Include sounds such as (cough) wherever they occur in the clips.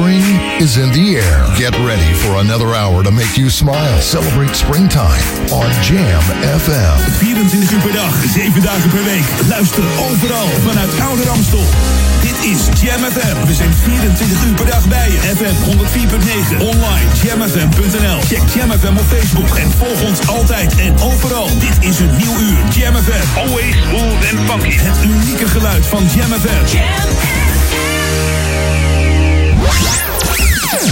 Spring is in the air. Get ready for another hour to make you smile. Celebrate springtime on Jam FM. 24 uur per dag, 7 dagen per week. Luister overal vanuit Oude Ramstel. Dit is Jam FM. We zijn 24 uur per dag bij je. FM 104.9. Online jamfm.nl. Check Jam FM op Facebook en volg ons altijd en overal. Dit is een nieuw uur. Jam FM. Always smooth and funky. Het unieke geluid van Jam FM.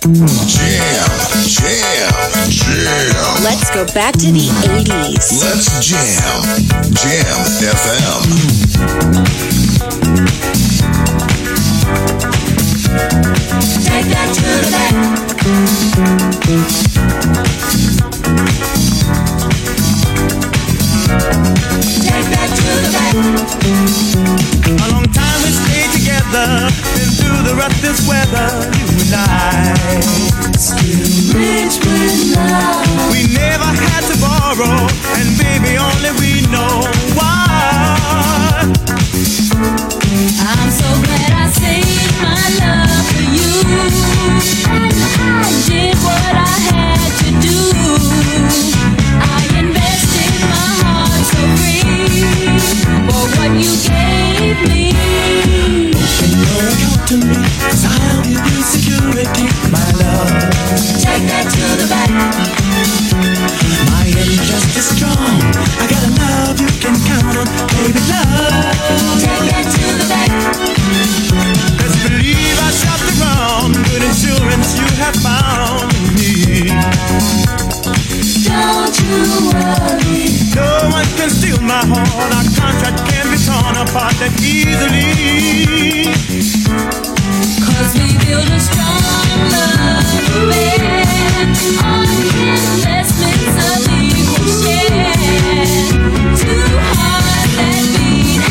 Jam, jam, jam. Let's go back to the 80s. Let's jam. Jam FM. Take that to the back. Take that to the back. Together, through the roughest weather, you and I. Still rich with love. We never had to borrow, and baby, only we know why. I'm so glad I saved my love for you. And I did what I had to do. To me, cause I'll give you security, my love. Take that to the bank. My just as strong. I got a love you can count on, baby love. Take that to the bank. Best believe I shopped around. Good insurance you have found me. Don't you worry. No one can steal my heart. Our contract can't be torn apart that easily. Take that to our lead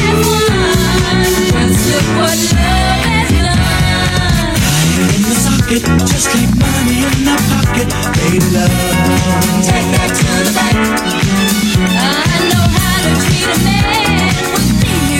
everyone Let's look for socket, just keep money in the bank. I know how to treat a man.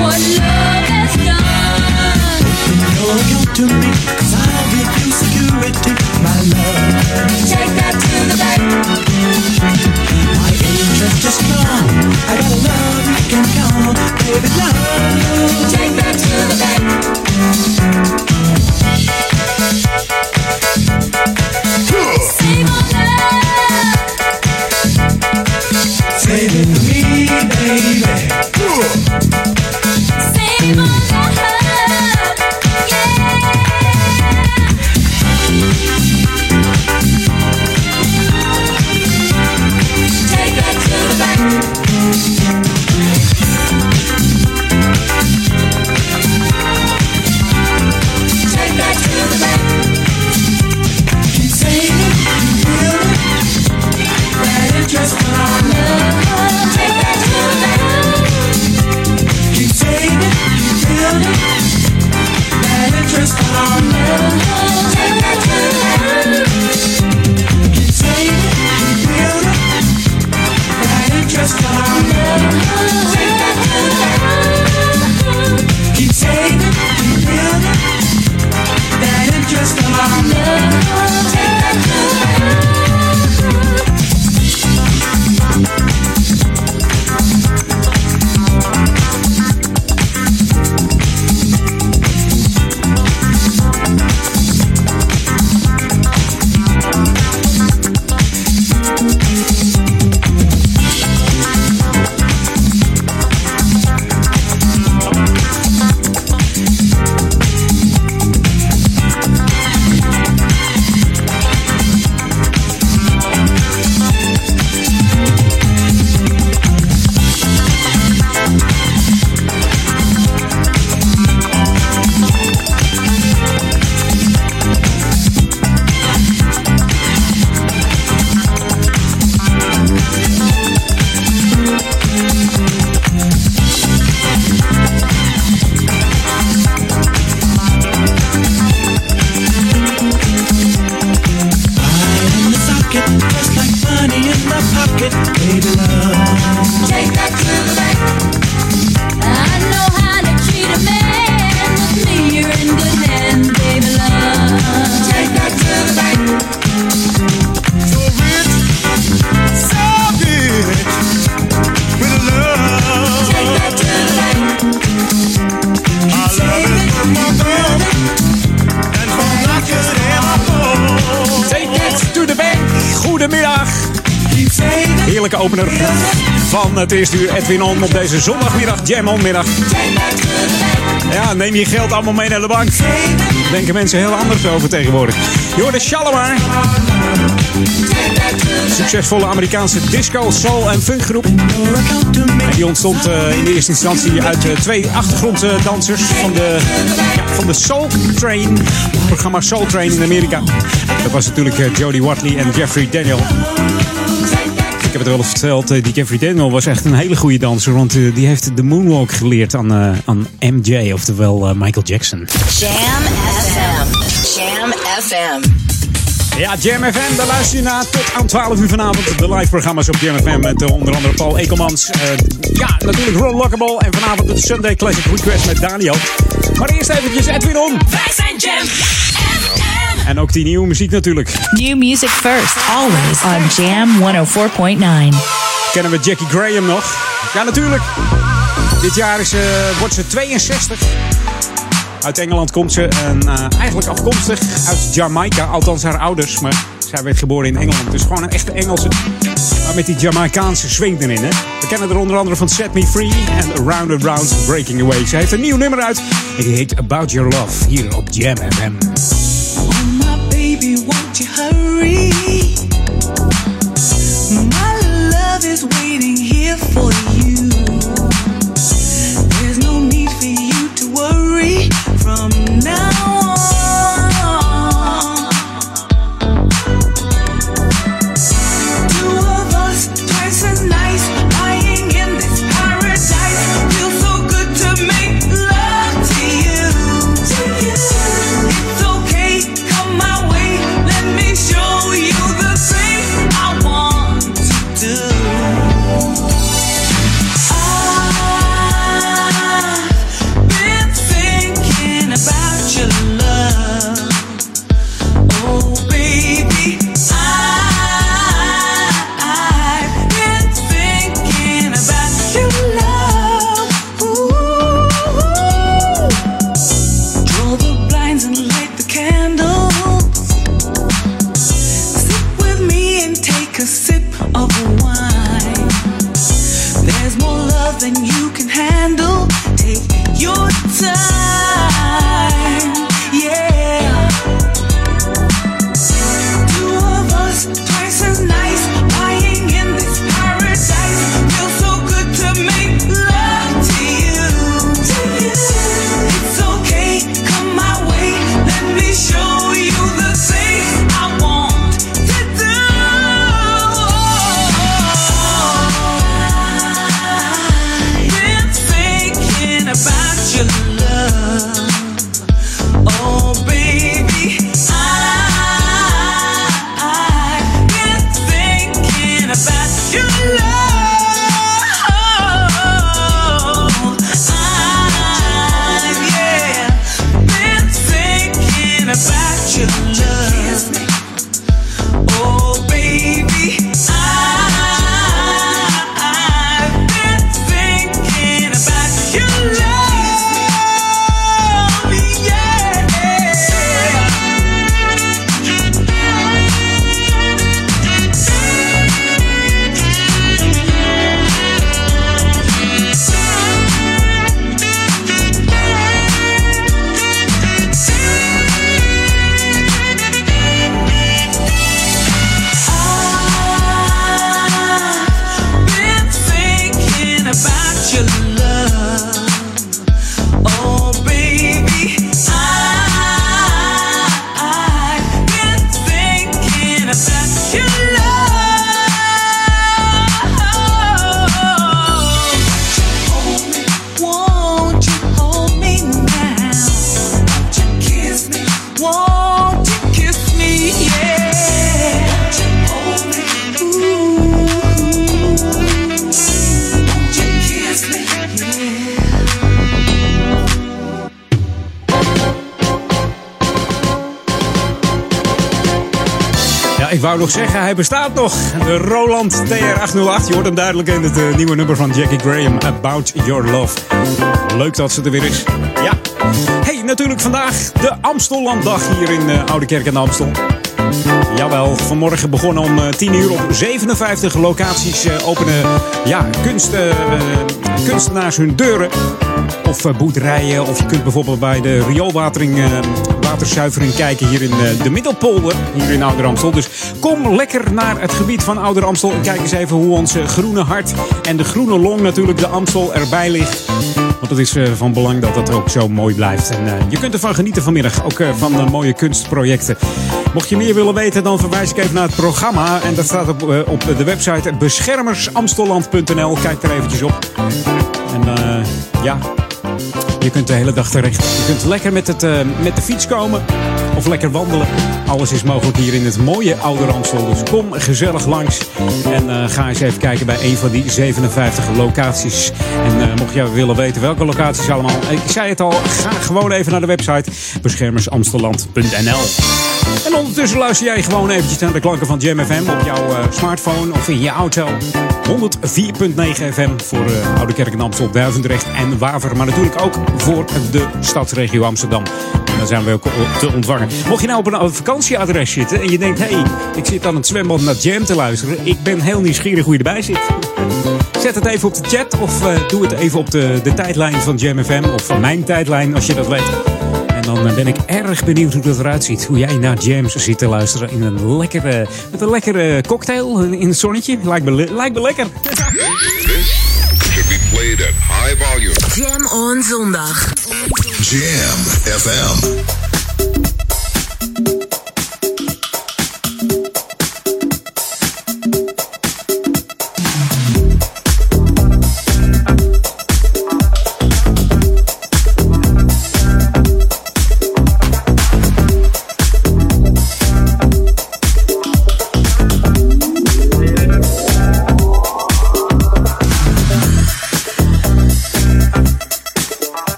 what love has done. You know you do me eerste uur Edwin On op deze zondagmiddag, Jam On middag. Ja, neem je geld allemaal mee naar de bank. Denken mensen heel anders over tegenwoordig. De Shalimar. Succesvolle Amerikaanse disco, soul en funkgroep. En die ontstond eh, in eerste instantie uit eh, twee achtergronddansers van de, van de Soul Train. Het programma Soul Train in Amerika. Dat was natuurlijk eh, Jodie Watley en Jeffrey Daniel. Ik heb het wel eens verteld, eh, die Jeffrey Daniel was echt een hele goede danser. Want eh, die heeft de moonwalk geleerd aan, eh, aan MJ, oftewel Michael Jackson. Jam FM. Jam FM. Ja, Jam FM, daar luister je naar tot aan 12 uur vanavond. De live programma's op Jam FM met onder andere Paul Ekelmans. Eh, ja, natuurlijk Ron Lockable. En vanavond de Sunday Classic Request met Daniel. Maar eerst eventjes Edwin On. Wij zijn Jam FM. En ook die nieuwe muziek natuurlijk. New music first, always on Jam 104.9. Kennen we Jackie Graham nog? Ja, natuurlijk. Dit jaar is, eh, wordt ze 62. Uit Engeland komt ze en eh, eigenlijk afkomstig uit Jamaica. Althans haar ouders, maar zij werd geboren in Engeland. Dus gewoon een echte Engelse. Maar met die Jamaicaanse swing erin. Hè? We kennen er onder andere van Set Me Free en Round and Round Breaking Away. Ze heeft een nieuw nummer uit. Die heet About Your Love. Hier op Jam FM. My baby, won't you 808. Je hoort hem duidelijk in het eh, nieuwe nummer van Jackie Graham, About Your Love. Leuk dat ze er weer is. Ja. Hey, natuurlijk vandaag de Amstellanddag hier in uh, Oude Kerk en Amstel. Jawel, vanmorgen begonnen om eh, 10 uur op 57 locaties openen ja, kunst, kunstenaars hun deuren. Of boerderijen, of je kunt bijvoorbeeld bij de rioolwatering waterzuivering kijken hier in de Middelpolder, hier in Ouder Amstel. Dus kom lekker naar het gebied van Ouder Amstel en kijk eens even hoe ons eh, groene hart en de groene long natuurlijk, de Amstel, erbij ligt. Want het is eh, van belang dat dat ook zo mooi blijft. En eh, je kunt ervan genieten vanmiddag, ook van mooie kunstprojecten. Mocht je meer willen weten, dan verwijs ik even naar het programma. En dat staat op, op de website beschermersamstelland.nl. Kijk er eventjes op. En ja, je kunt de hele dag terecht. Je kunt lekker met, het, met de fiets komen. Of lekker wandelen. Alles is mogelijk hier in het mooie Oude Amstel. Dus kom gezellig langs. En eh, ga eens even kijken bij een van die 57 locaties. En eh, mocht jij willen weten welke locaties allemaal. Ik zei het al, ga gewoon even naar de website beschermersamstelland.nl. En ondertussen luister jij gewoon eventjes naar de klanken van Jam FM op jouw eh, smartphone of in je auto. 104.9 FM voor Oude Kerk en Amstel, Duivendrecht en Waver. Maar natuurlijk ook voor de stadsregio Amsterdam. En daar zijn we ook te ontvangen. Mocht je nou op een vakantieadres zitten en je denkt... hé, hey, ik zit aan het zwembad naar Jam te luisteren. Ik ben heel nieuwsgierig hoe je erbij zit. Zet het even op de chat of eh, doe het even op de, de tijdlijn van Jam FM. Of van mijn tijdlijn, als je dat weet. En dan eh, ben ik erg benieuwd hoe dat eruit ziet. Hoe jij naar jams zit te luisteren in een lekkere, met een lekkere cocktail in het zonnetje. Lijkt me, lijkt me lekker. Should be played at high volume. Jam on zondag. Jam FM.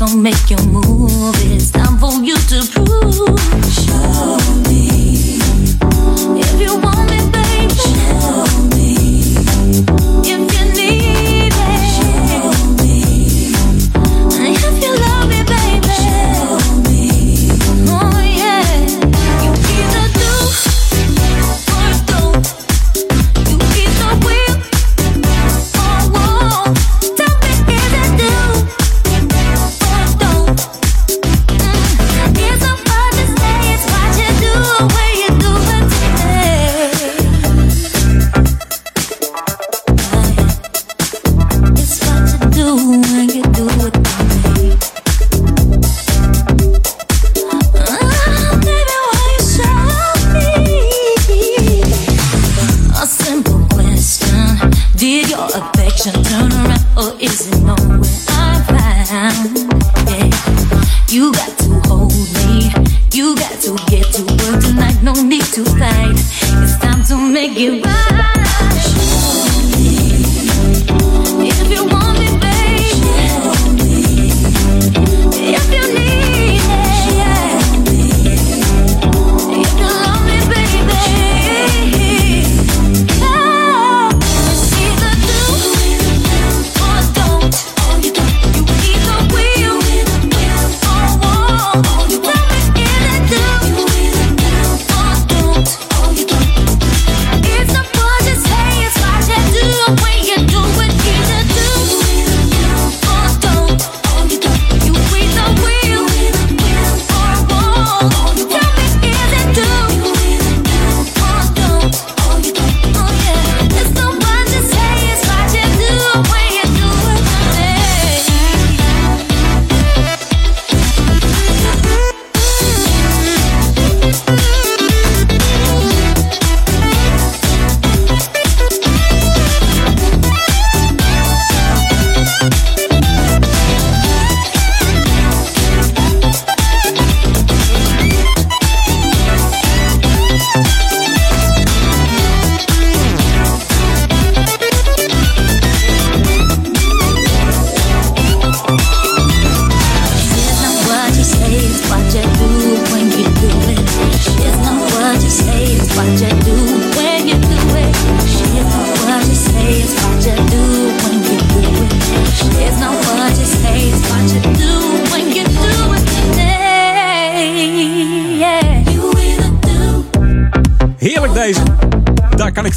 So make your move.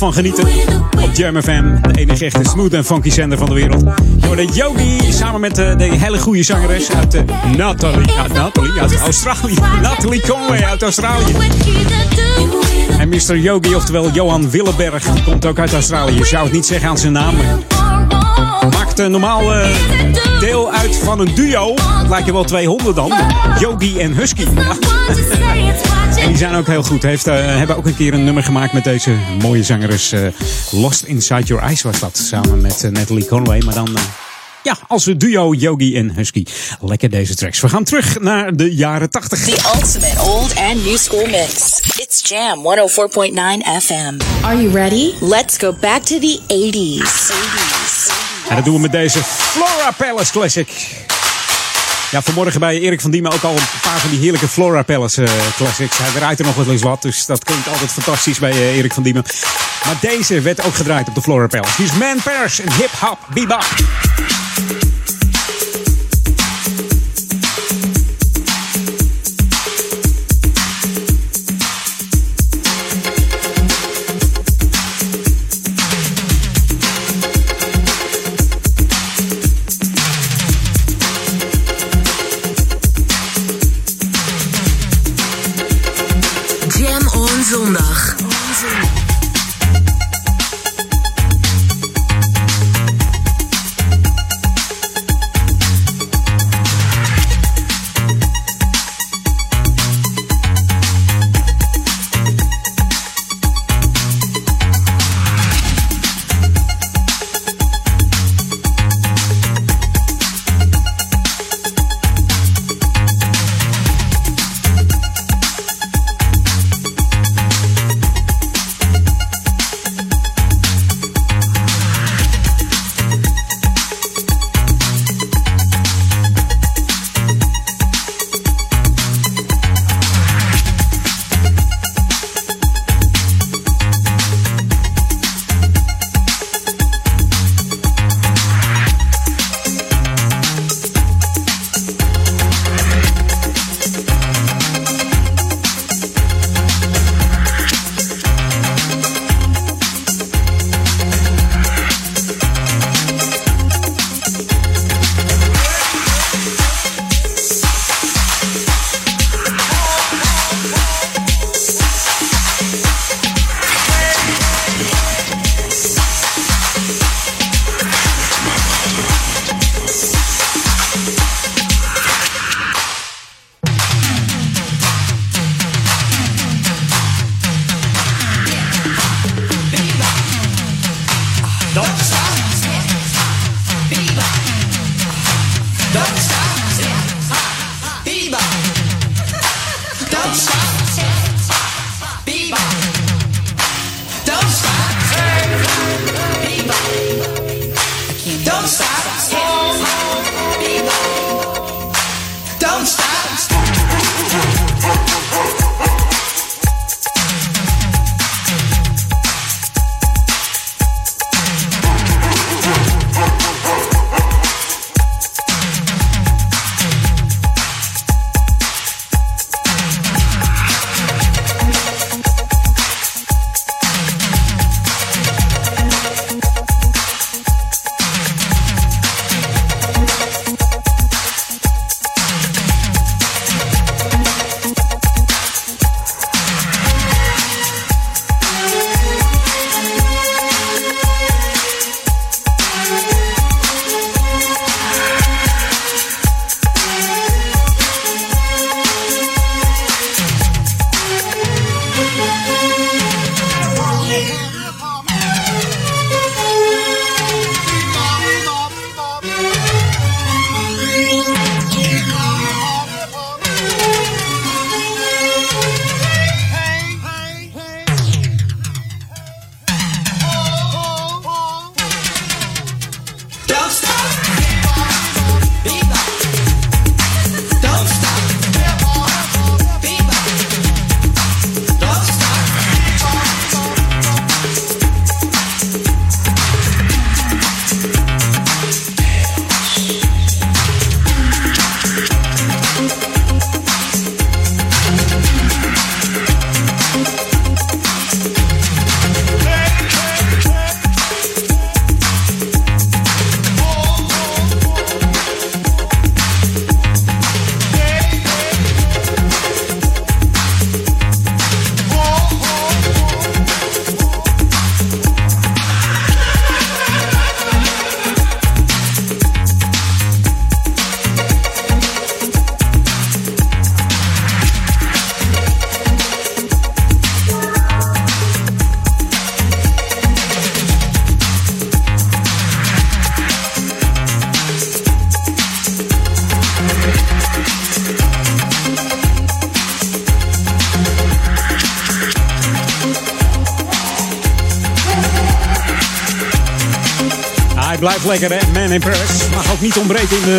Van genieten. Op Jam FM, de enige echte smooth en funky zender van de wereld. de Yogi samen met de, de hele goede zangeres uit uh, Natalie. Ja, Natalie uit Australië. (laughs) Natalie Conway uit Australië. En Mr. Yogi, oftewel Johan Willeberg, die komt ook uit Australië. Je zou het niet zeggen aan zijn naam. Maakt normaal uh, deel uit van een duo. Het lijkt je wel 200 dan. Yogi en Husky. Ja. (laughs) en die zijn ook heel goed. Heeft, uh, hebben ook een keer een nummer gemaakt met deze mooie zangeres. Lost Inside Your Eyes was dat. Samen met Natalie Conway. Maar dan ja, als duo Yogi en Husky. Lekker deze tracks. We gaan terug naar de jaren 80. The ultimate old and new school mix. It's Jam 104.9 FM. Are you ready? Let's go back to the 80s. 80s. En dat doen we met deze Flora Palace Classic. Ja, vanmorgen bij Erik van Diemen ook al een paar van die heerlijke Flora Palace uh, classics. Hij draait er nog wel eens wat, dus dat klinkt altijd fantastisch bij uh, Erik van Diemen. Maar deze werd ook gedraaid op de Flora Palace. Die is Man Pairs en Hip Hop Bebop.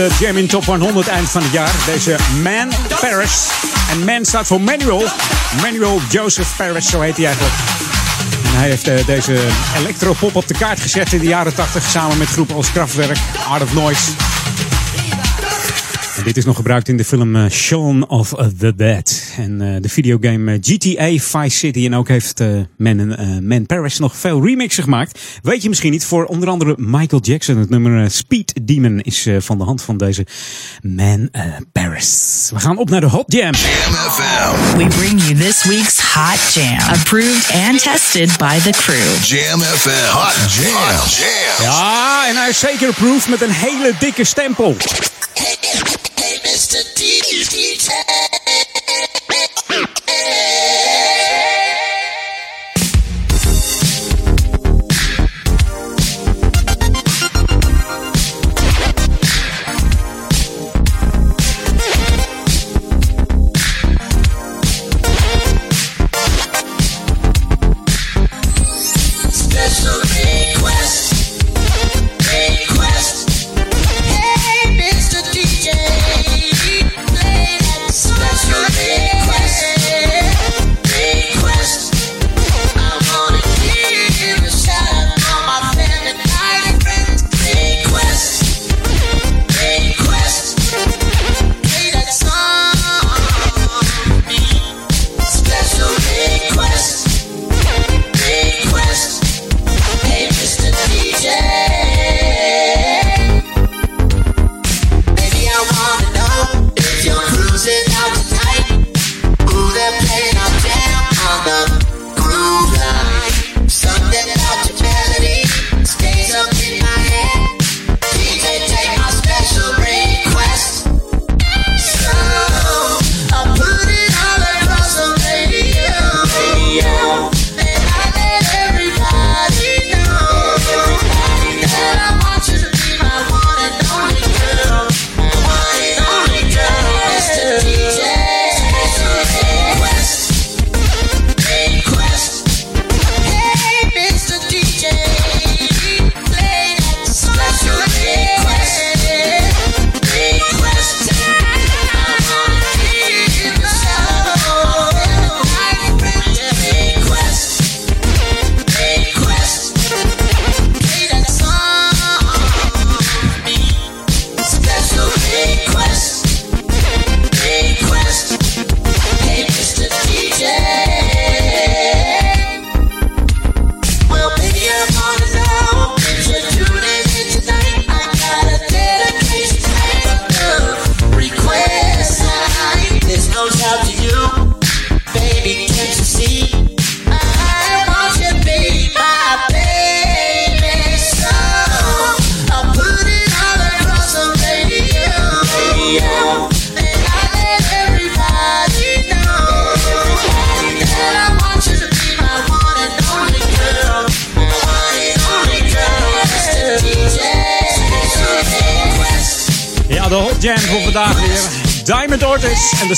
De Jam in Top 100 eind van het jaar. Deze Man Paris. En Man staat voor Manuel. Manuel Joseph Paris, zo heet hij eigenlijk. En hij heeft eh, deze electropop op de kaart gezet in de jaren 80 samen met groepen als Kraftwerk, Art of Noise. En dit is nog gebruikt in de film eh, Shaun of the Dead. En eh, de videogame eh, GTA Vice City. En ook heeft Man, eh, Man Paris nog veel remixen gemaakt. Weet je misschien niet. Voor onder andere Michael Jackson. Het nummer eh, Speed Demon is eh, van de hand van deze Man eh, Paris. We gaan op naar de Hot Jam. Jam FM. We bring you this week's Hot Jam, approved and tested by the crew. Jam FM. Hot Jam. Hot Jam. Ja, en hij is zeker approved met een hele dikke stempel. Special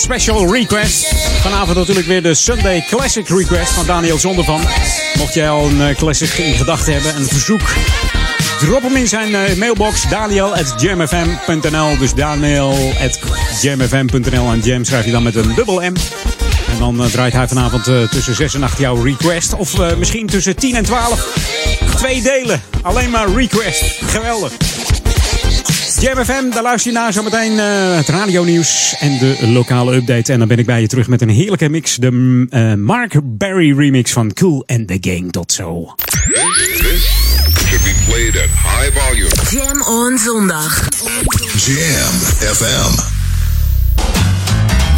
Special Request. Vanavond natuurlijk weer de Sunday Classic Request van Daniel Zondervan. Mocht jij al een eh, classic in gedachten hebben, een verzoek, drop hem in zijn eh, mailbox daniel.jamfm.nl. Dus daniel.jamfm.nl en jam schrijf je dan met een dubbel M. En dan eh, draait hij vanavond tussen 6 en 8 jouw request. Of misschien tussen 10 en 12. Twee delen. Alleen maar request. Geweldig. Jam FM, daar luister je naar zometeen eh het radionieuws en de lokale update. En dan ben ik bij je terug met een heerlijke mix. De eh, Mark Berry remix van Cool and the Gang. Tot zo. This should be played at high volume. Jam on zondag. Jam FM.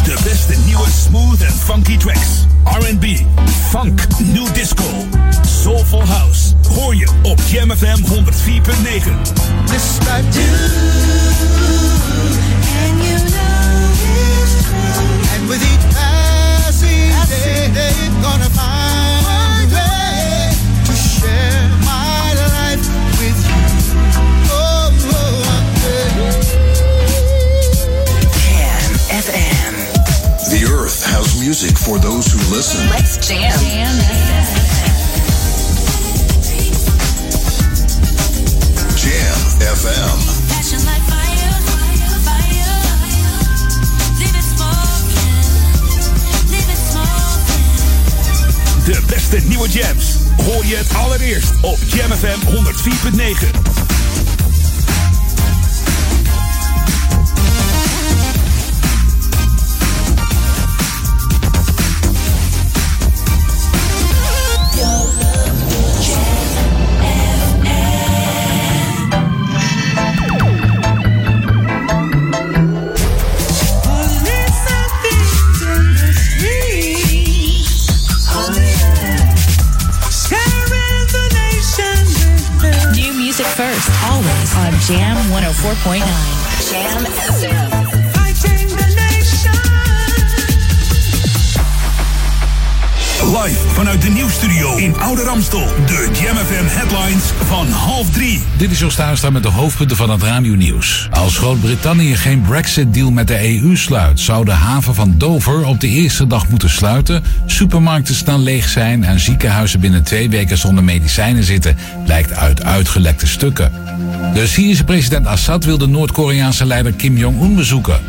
De beste nieuwe smooth en funky tracks. R&B, funk, new disco, soulful house. Hoor je op Jam FM 104.9. Describe Has music for those who listen. Let's jam. Jam FM. Passion like fire, fire, fire. Leave it smoking, leave it smoking. De beste nieuwe jams hoor je het allereerst op Jam FM 104.9. Jam 104.9. Jam FM. Live vanuit de nieuwsstudio in Oude Ramstel. De Jam FM headlines van half drie. Dit is Jos Tuinstra met de hoofdpunten van het radio-nieuws. Als Groot-Brittannië geen Brexit-deal met de EU sluit, zou de haven van Dover op de eerste dag moeten sluiten, supermarkten snel leeg zijn en ziekenhuizen binnen twee weken zonder medicijnen zitten, blijkt uit uitgelekte stukken. De Syrische president Assad wil de Noord-Koreaanse leider Kim Jong-un bezoeken.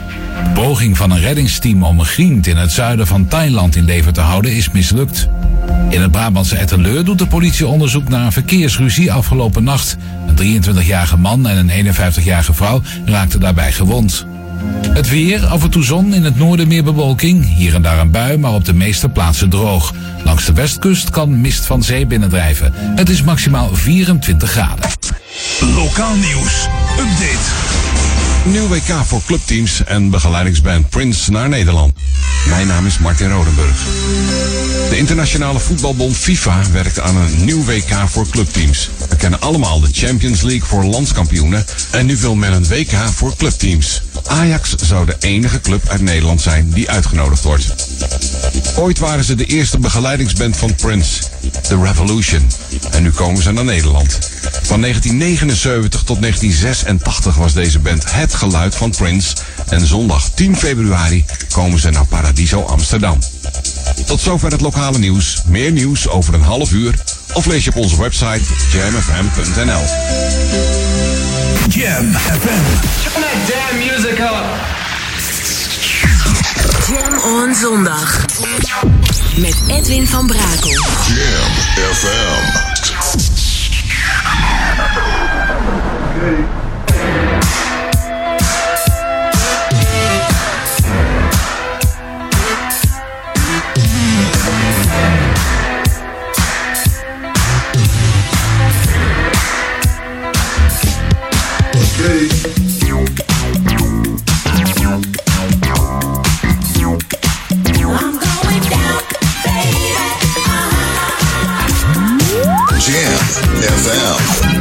De poging van een reddingsteam om een griend in het zuiden van Thailand in leven te houden is mislukt. In het Brabantse Etteleur doet de politie onderzoek naar een verkeersruzie afgelopen nacht. Een 23-jarige man en een 51-jarige vrouw raakten daarbij gewond. Het weer, af en toe zon, in het noorden meer bewolking. Hier en daar een bui, maar op de meeste plaatsen droog. Langs de westkust kan mist van zee binnendrijven. Het is maximaal 24 graden. Lokaal nieuws. Update. Nieuw WK voor clubteams en begeleidingsband Prince naar Nederland. Mijn naam is Martin Rodenburg. De internationale voetbalbond FIFA werkt aan een nieuw WK voor clubteams. We kennen allemaal de Champions League voor landskampioenen en nu wil men een WK voor clubteams. Ajax zou de enige club uit Nederland zijn die uitgenodigd wordt. Ooit waren ze de eerste begeleidingsband van Prince, The Revolution. En nu komen ze naar Nederland. Van 1979 tot 1986 was deze band het geluid van Prince. En zondag 10 februari komen ze naar Paradiso Amsterdam. Tot zover het lokale nieuws. Meer nieuws over een half uur. Of lees je op onze website jamfm.nl. Jam FM. Turn that damn music up. Jam on zondag. Met Edwin van Brakel. Jam FM. Jam FM.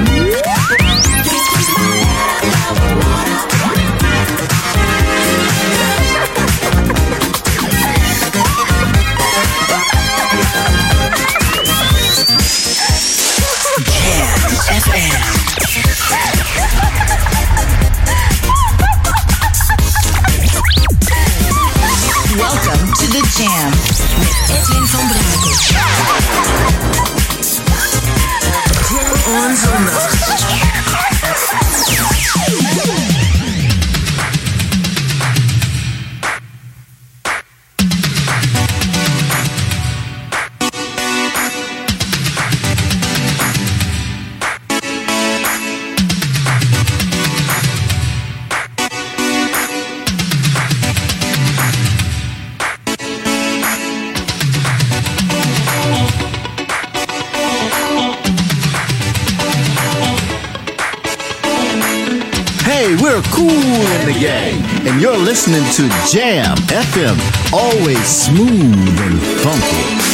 Listening to Jam FM, always smooth and funky.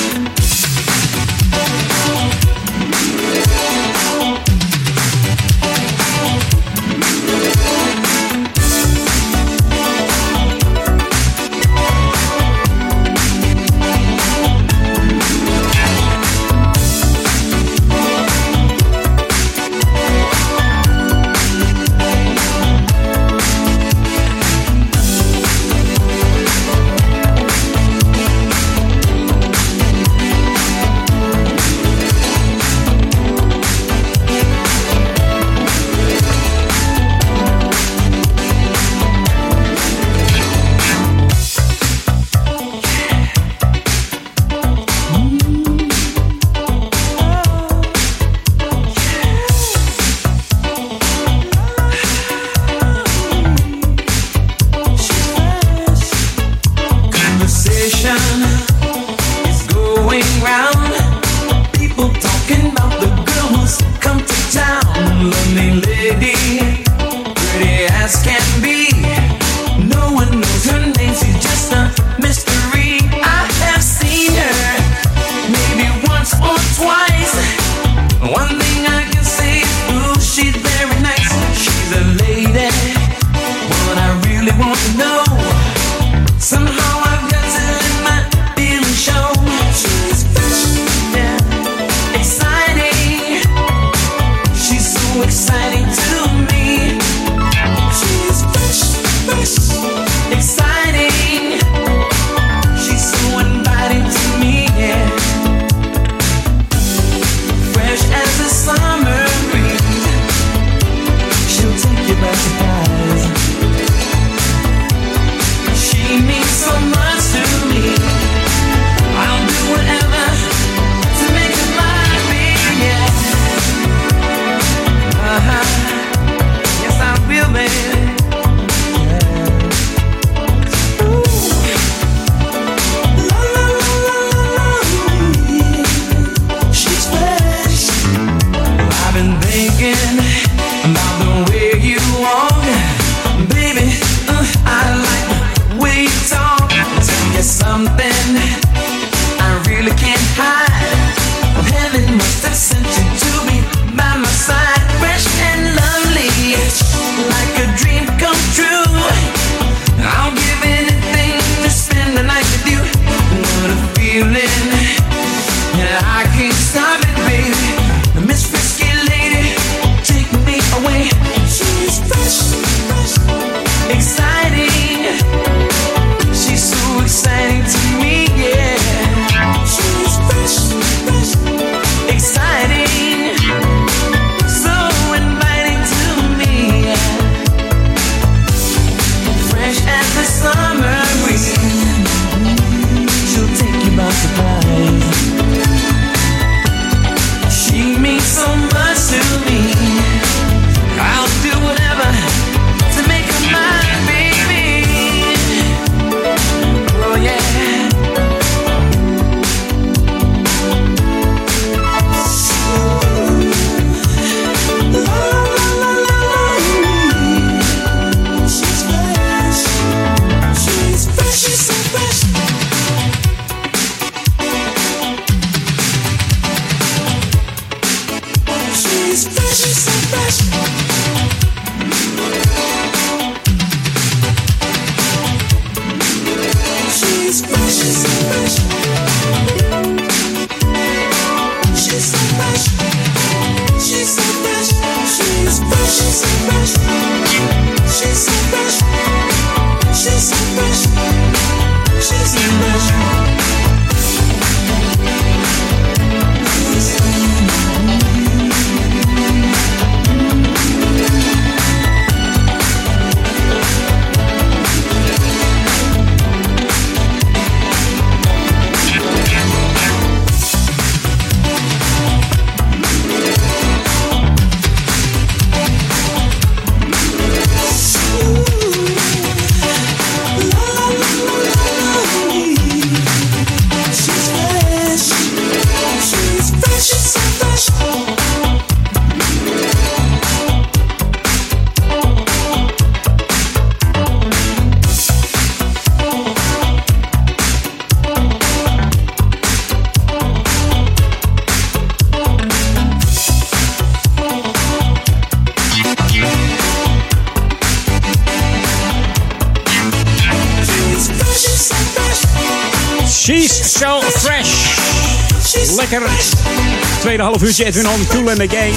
uurtje Edwin Cool and the Game.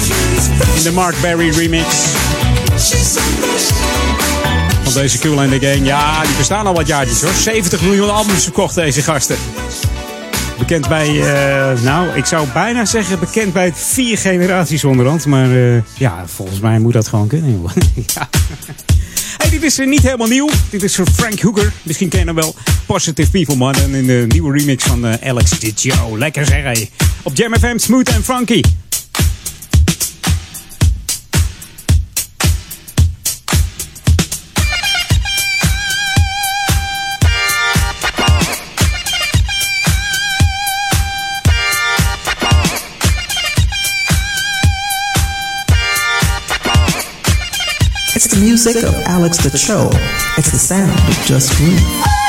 In de Mark Berry remix. Van deze Cool and the Game. Ja, die bestaan al wat jaartjes hoor. 70 miljoen albums verkocht deze gasten. Bekend bij, eh, nou, ik zou bijna zeggen bekend bij vier generaties onderhand. Maar eh, ja, volgens mij moet dat gewoon kunnen. (laughs) ja. Hey, dit is eh, niet helemaal nieuw. Dit is van Frank Hooker. Misschien ken je hem wel. Positive People Man. En in de nieuwe remix van Alex Di Lekker zeg, op Jam FM Smooth and Funky. It's the music of Alex the Cho. It's the sound of Just Groove.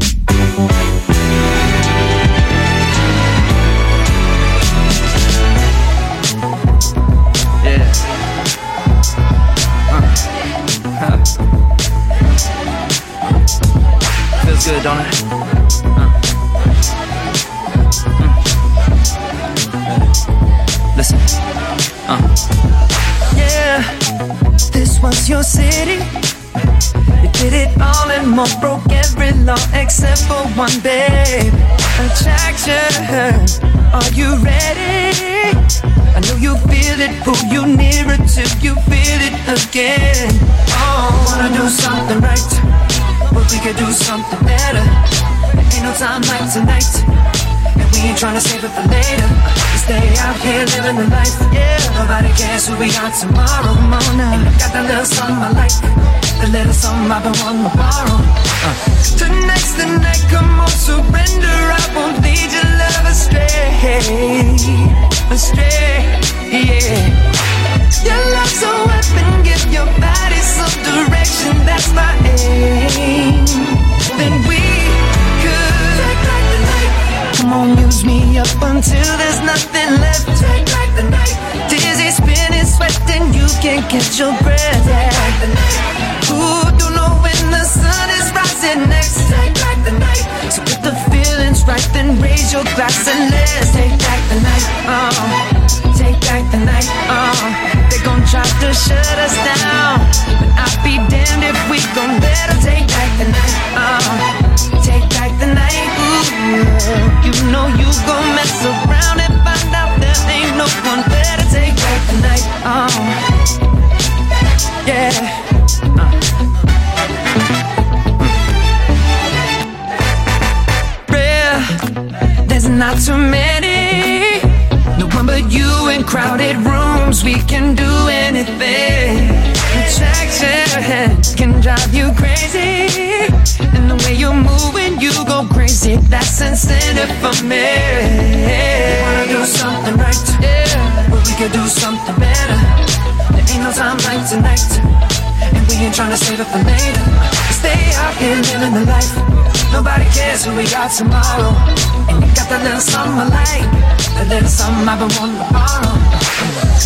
all broke every law except for one, babe. Attraction, are you ready? I know you feel it, pull you nearer till you feel it again. Oh, wanna do something right, but we could do something better. Ain't no time like tonight. And we ain't tryna save it for later. We stay out here living the life. Yeah, nobody cares who we are tomorrow. I got that little something I like. The little something I've been wanting to borrow. Uh. Tonight's the night, come on, surrender. I won't lead your love astray. Astray, yeah. Your love's a weapon, give your body some direction. That's my aim. Then we could take back the night. Come on, use me up until there's nothing left. Take back Dizzy, spinning, sweating, you can't catch your breath. Yeah. Ooh, sun is rising next. Take back the night. So if the feeling's right, then raise your glass and let's take back the night. Oh, take back the night. Oh, they gon' try to shut us down, but I'll be damned if we gon' let 'em take back the night. Oh, take back the night. Ooh, you know you gon' mess around and find out there ain't no one better. Take back the night. Oh, yeah. There's not too many. No one but you in crowded rooms. We can do anything. Can drive you crazy. And the way you move when you go crazy, that's incentive for me. Wanna do something right? Yeah, but we could do something better. There ain't no time like tonight. Ain't tryna save it for later. Stay out here living the life. Nobody cares who we are tomorrow. And you got that little something I like. That little something I've been wanting to borrow.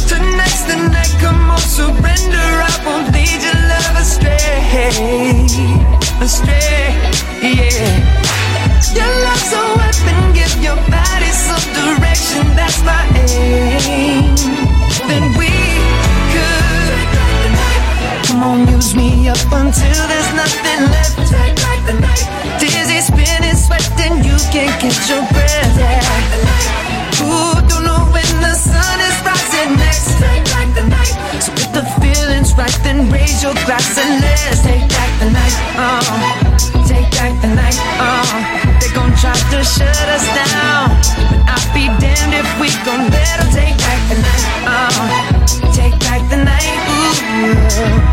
Tonight's the night, come on, surrender. I won't lead your love astray. Astray, yeah. Your love's a weapon, give your body some direction. That's my aim. Then we on, use me up until there's nothing left. Take back the night. Dizzy, spinning, sweating, you can't catch your breath. Yeah. Ooh, don't know when the sun is rising next. Take back the night. So right, then raise your glass and let's take back the night. Uh, take back the night. Uh, they gon' try to shut us down, but I'll be damned if we gon' let them take back the night. Uh, take back the night. Ooh,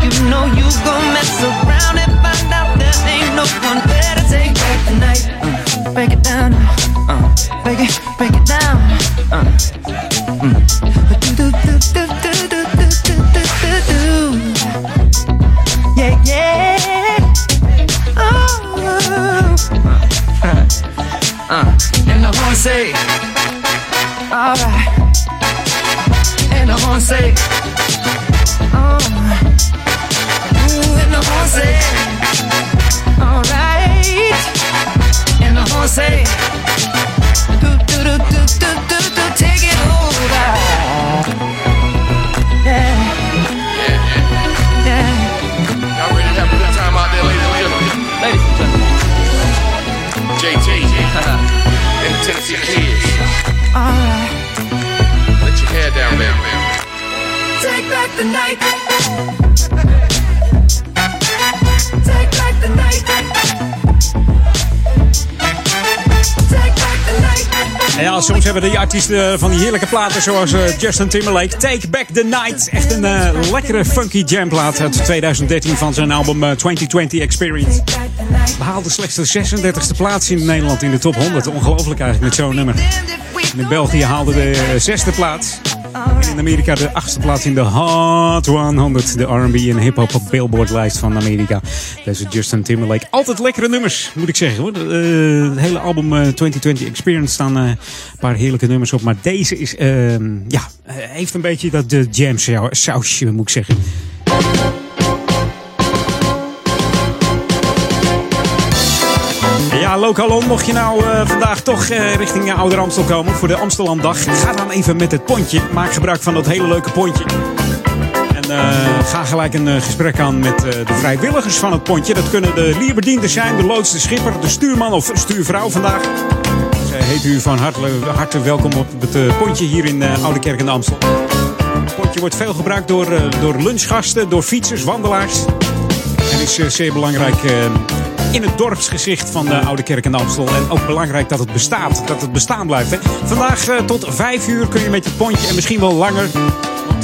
you know you gon' mess around and find out there ain't no one better. take back the night. Uh, break it down. Uh, break it, break it down. Uh, mm. Yeah, yeah. Oh. Uh, and the horn say, alright. And the horn say, oh. And the horn say, alright. And the horn say, Let down, man. Take back the night. Take back the night. Ja, soms hebben die artiesten van die heerlijke platen zoals eh, Justin Timberlake. Take Back the Night. Echt een eh, lekkere funky jamplaat uit 2013 van zijn album eh, 2020 Experience. Behaalde slechts de 36e plaats in Nederland in de top 100. Ongelooflijk eigenlijk met zo'n nummer. In België haalde de eh, zesde plaats. In Amerika de achtste plaats in de Hot 100. De R&B en hip-hop op Billboard lijst van Amerika. Deze Justin Timberlake. Altijd lekkere nummers, moet ik zeggen. Hoor. Eh, het hele album eh, 2020 Experience staan eh, een paar heerlijke nummers op. Maar deze is, ehm, ja, eh, heeft een beetje dat de jam sau- sausje, moet ik zeggen. Lokalon, mocht je nou eh, vandaag toch eh, richting uh, Ouder Amstel komen voor de Amstelanddag, ga dan even met het pontje. Maak gebruik van dat hele leuke pontje. En ga gelijk een gesprek aan met de vrijwilligers van het pontje. Dat kunnen de lierbedienden zijn, de loods, de schipper, de stuurman of stuurvrouw vandaag. Zij heet u van harte, welkom op het pontje hier in Oude Kerk en Amstel. Het pontje wordt veel gebruikt door, door lunchgasten, door fietsers, wandelaars. En is eh, zeer belangrijk eh, in het dorpsgezicht van de Oude Kerk en Amstel. En ook belangrijk dat het bestaat, dat het bestaan blijft. Hè. Vandaag eh, tot vijf uur kun je met je pontje en misschien wel langer.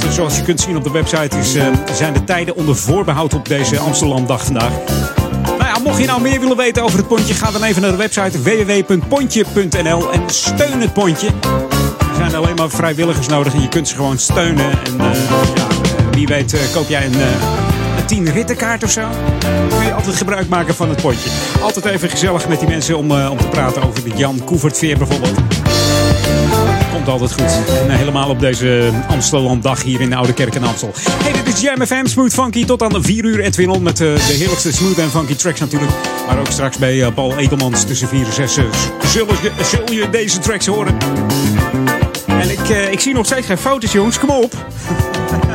Want zoals je kunt zien op de website is, zijn de tijden onder voorbehoud op deze Amsterdamdag vandaag. Nou mocht je nou meer willen weten over het pontje, ga dan even naar de website www.pontje.nl en steun het pontje. Er zijn alleen maar vrijwilligers nodig en je kunt ze gewoon steunen. En ja, wie weet koop jij een, een 10 rittenkaart of zo. Dan kun je altijd gebruik maken van het pontje. Altijd even gezellig met die mensen om, eh, om te praten over de Jan Koevertveer bijvoorbeeld. Komt altijd goed. En eh, helemaal op deze Amsterdamdag hier in de Oude Kerk en Amstel. Hey, dit is Jam FM Smooth Funky. Tot aan de 4 uur Edwin On met eh, de heerlijkste smooth en funky tracks natuurlijk. Maar ook straks bij Paul Edelmans tussen 4 en 6 eh, zullen, zul je deze tracks horen. En ik, ik zie nog steeds geen foto's, jongens. Kom op. (laughs)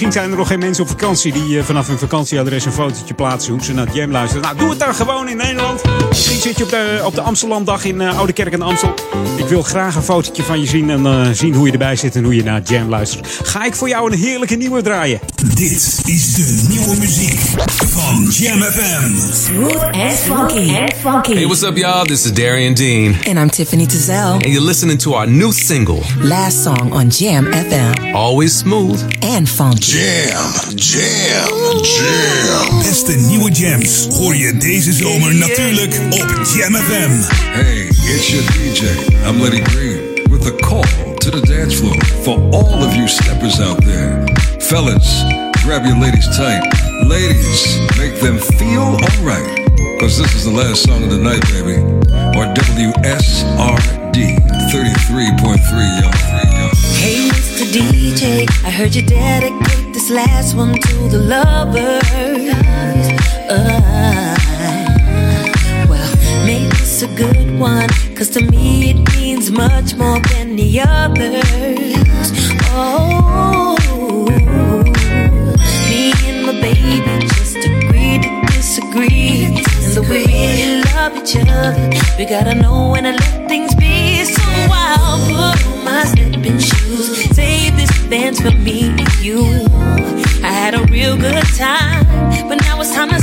Misschien zijn er nog geen mensen op vakantie die eh, vanaf hun vakantieadres een fotootje plaatsen hoe ze naar het Jam luisteren. Nou, doe het dan gewoon in Nederland. Misschien zit je op de, op de Amsterdamdag in uh, Oude Kerk en Amstel. Ik wil graag een fotootje van je zien en uh, zien hoe je erbij zit en hoe je naar het Jam luistert. Ga ik voor jou een heerlijke nieuwe draaien. Dit is de nieuwe muziek van Jam FM. Smooth and funky. And funky. Hey, what's up, y'all? This is Darian Dean. And I'm Tiffany Tazell. And you're listening to our new single, Last Song on Jam FM. Always Smooth and Funky. Jam, jam, jam. Beste nieuwe jams hoor je deze zomer natuurlijk op Jam FM. Hey, it's your DJ. I'm Letty Green with a call to the dance floor for all of you steppers out there. Fellas, grab your ladies tight. Ladies, make them feel alright. Cause this is the last song of the night, baby. Or WSRD 33.3, y'all. Hey, Mr. DJ, I heard you dedicate this last one to the lovers. Uh, well, make this a good one, cause to me it means much more than the others. Oh, me and my baby just agreed to disagree. And the way love each other, we gotta know when to let things be. So I'll put on my stepping shoes, save this dance for me and you. I had a real good time, but now it's time to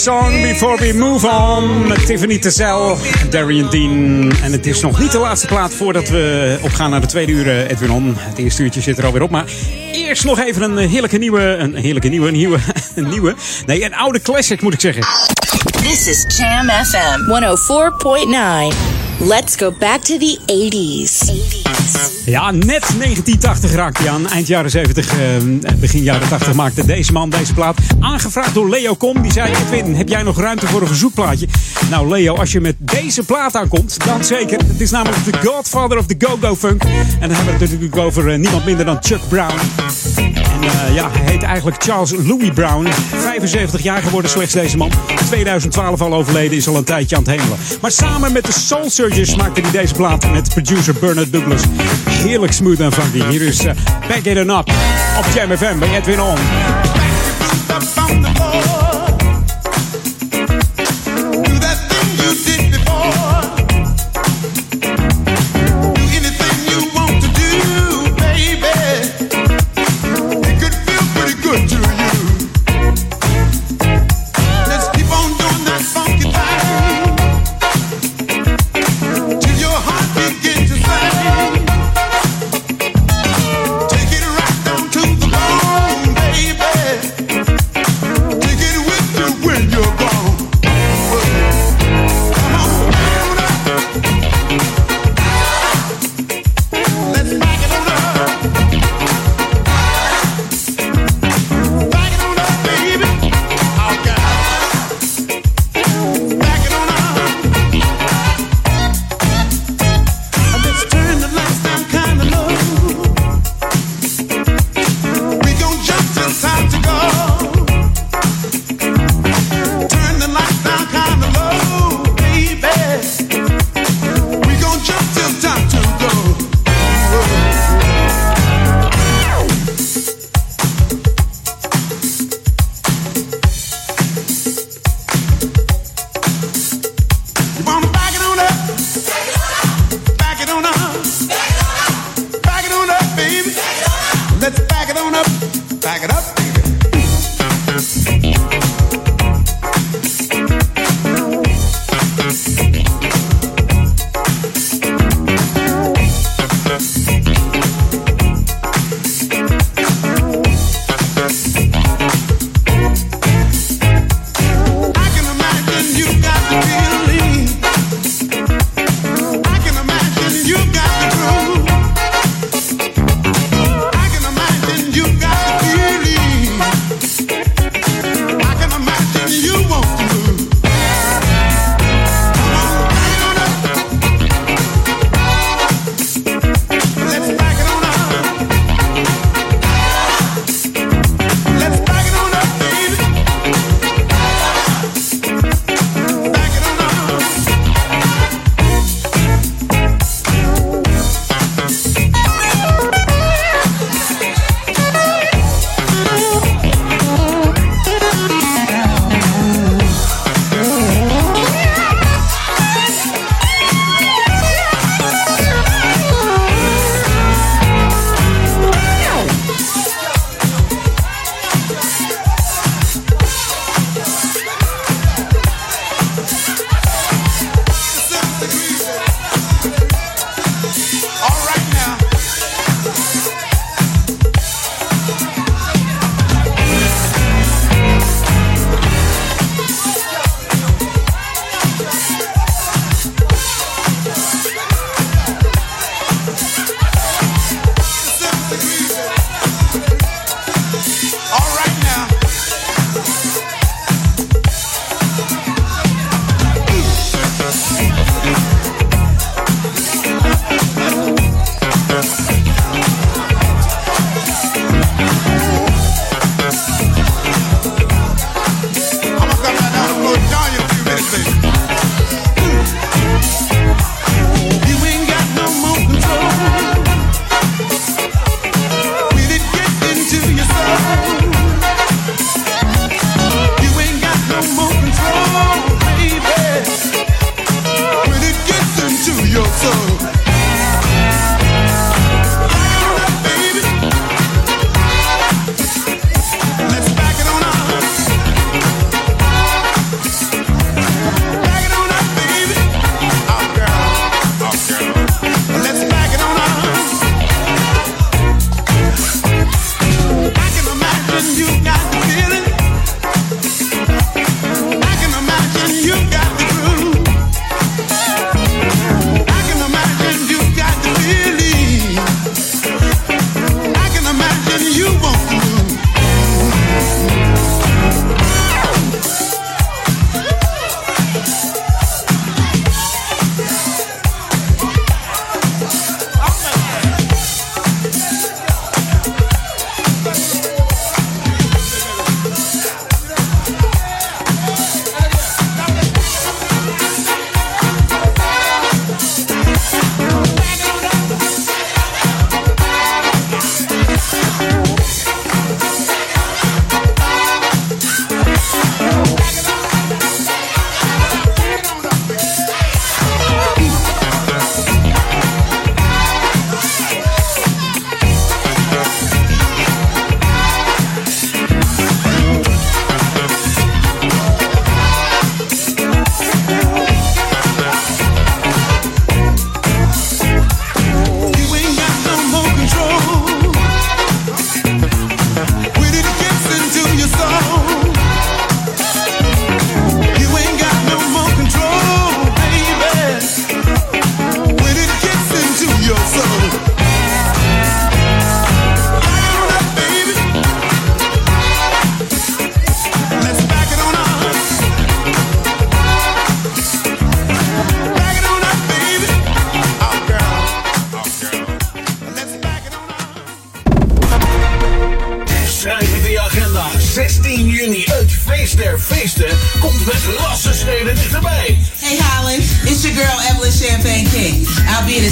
song before we move on. Met Tiffany Tezell en Darian Dean. En het is nog niet de laatste plaat voordat we opgaan naar de tweede uur, eh, Edwin On. Het eerste uurtje zit er alweer op. Maar eerst nog even een heerlijke nieuwe... Een heerlijke nieuwe, een nieuwe... (laughs) Een nieuwe... Nee, een oude classic moet ik zeggen. This is Jam FM 104.9. Let's go back to the 80s. Ja, net 1980 raakte hij aan. Eind jaren 70, eh, begin jaren 80 maakte deze man deze plaat. Aangevraagd door Leo Kom. Die zei, Edwin, heb jij nog ruimte voor een verzoekplaatje? Nou Leo, als je met deze plaat aankomt, dan zeker. Het is namelijk de Godfather of the Go-Go Funk. En dan hebben we het natuurlijk over eh, niemand minder dan Chuck Brown. Eh, ja, hij heet eigenlijk Charles Louis Brown. 75 jaar geworden slechts deze man. 2012 al overleden, is al een tijdje aan het hemelen. Maar samen met de Soul Surgeons maakte hij deze plaat met producer Bernard Douglas. Heerlijk smooth en funky. Hier is uh, Back It Up op Jam FM bij Edwin On.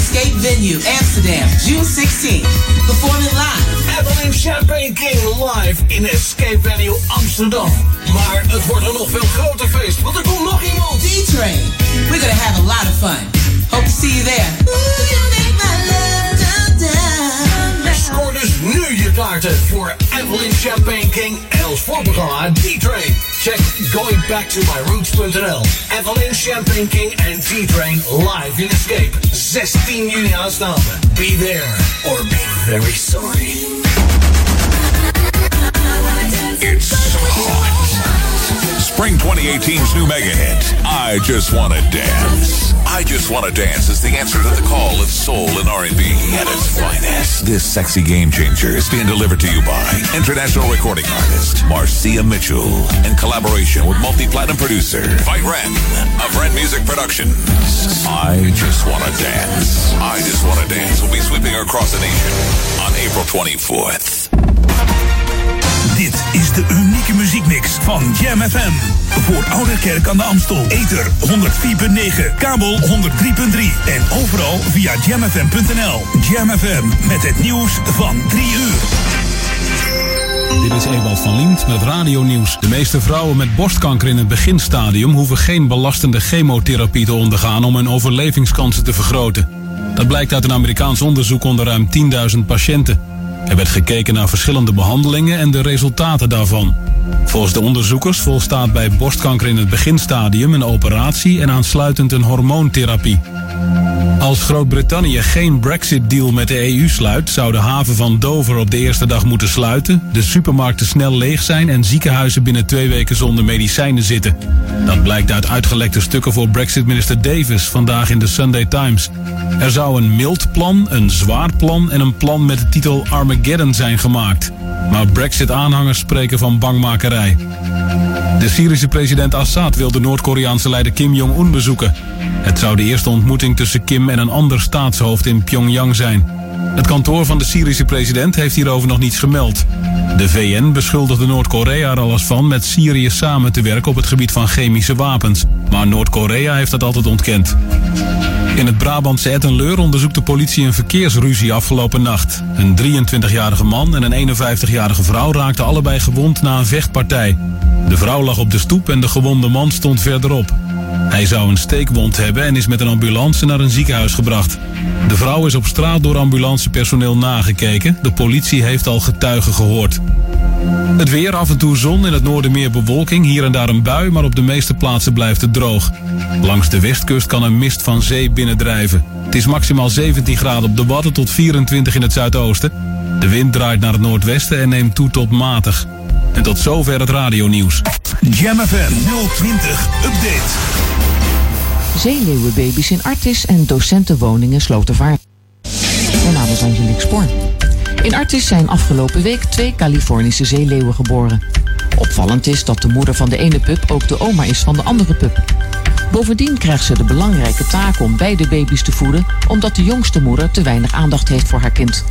Escape Venue, Amsterdam, June 16th, performing live. Evelyn Champagne King live in Escape Venue Amsterdam. Maar het wordt een nog veel groter feest, want er komt nog iemand. D-Train. We're gonna have a lot of fun. Hope to see you there. Scoor dus nu je kaarten voor Evelyn Champagne King en ons voorprogramma D-Train. Check Going Back to My goingbacktomyroots.nl. Evelyn Champagne King en D-Train live in Escape. 16 juni aanstaande. Be there or be very sorry. It's hot. Spring 2018's new mega hit, I Just Wanna Dance. I Just Wanna Dance is the answer to the call of soul and R&B at its finest. This sexy game changer is being delivered to you by international recording artist Marcia Mitchell in collaboration with multi-platinum producer Fight Ren of Ren Music Productions. I Just Wanna Dance. I Just Wanna Dance will be sweeping across the nation on April 24th. Dit is de unieke muziekmix van Jam FM. Voor Ouderkerk aan de Amstel. Ether 104.9, kabel 103.3 en overal via jamfm.nl. Jam FM met het nieuws van 3 uur. Dit is Ewald van Liemt met radionieuws. De meeste vrouwen met borstkanker in het beginstadium hoeven geen belastende chemotherapie te ondergaan om hun overlevingskansen te vergroten. Dat blijkt uit een Amerikaans onderzoek onder ruim 10.000 patiënten. Er werd gekeken naar verschillende behandelingen en de resultaten daarvan. Volgens de onderzoekers volstaat bij borstkanker in het beginstadium een operatie en aansluitend een hormoontherapie. Als Groot-Brittannië geen Brexit-deal met de EU sluit, zou de haven van Dover op de eerste dag moeten sluiten, de supermarkten snel leeg zijn en ziekenhuizen binnen twee weken zonder medicijnen zitten. Dat blijkt uit uitgelekte stukken voor Brexit-minister Davis vandaag in de Sunday Times. Er zou een mild plan, een zwaar plan en een plan met de titel Armageddon zijn gemaakt. Maar Brexit-aanhangers spreken van bangmakerij. De Syrische president Assad wil de Noord-Koreaanse leider Kim Jong-un bezoeken. Het zou de eerste ontmoeting tussen Kim en een ander staatshoofd in Pyongyang zijn. Het kantoor van de Syrische president heeft hierover nog niets gemeld. De VN beschuldigde Noord-Korea er alles van met Syrië samen te werken op het gebied van chemische wapens. Maar Noord-Korea heeft dat altijd ontkend. In het Brabantse Ettenleur onderzoekt de politie een verkeersruzie afgelopen nacht. Een 23-jarige man en een 51-jarige vrouw raakten allebei gewond na een vechtpartij. De vrouw lag op de stoep en de gewonde man stond verderop. Hij zou een steekwond hebben en is met een ambulance naar een ziekenhuis gebracht. De vrouw is op straat door ambulancepersoneel nagekeken. De politie heeft al getuigen gehoord. Het weer, af en toe zon, in het noorden meer bewolking, hier en daar een bui, maar op de meeste plaatsen blijft het droog. Langs de westkust kan een mist van zee binnendrijven. Het is maximaal 17 graden op de Wadden tot 24 in het zuidoosten. De wind draait naar het noordwesten en neemt toe tot matig. En tot zover het radionieuws. Jam FM 020 Update. Zeeleeuwenbaby's in Artis en docentenwoningen Slotervaart. Mijn naam is Angelique Spoor. In Artis zijn afgelopen week twee Californische zeeleeuwen geboren. Opvallend is dat de moeder van de ene pup ook de oma is van de andere pup. Bovendien krijgt ze de belangrijke taak om beide baby's te voeden, omdat de jongste moeder te weinig aandacht heeft voor haar kind.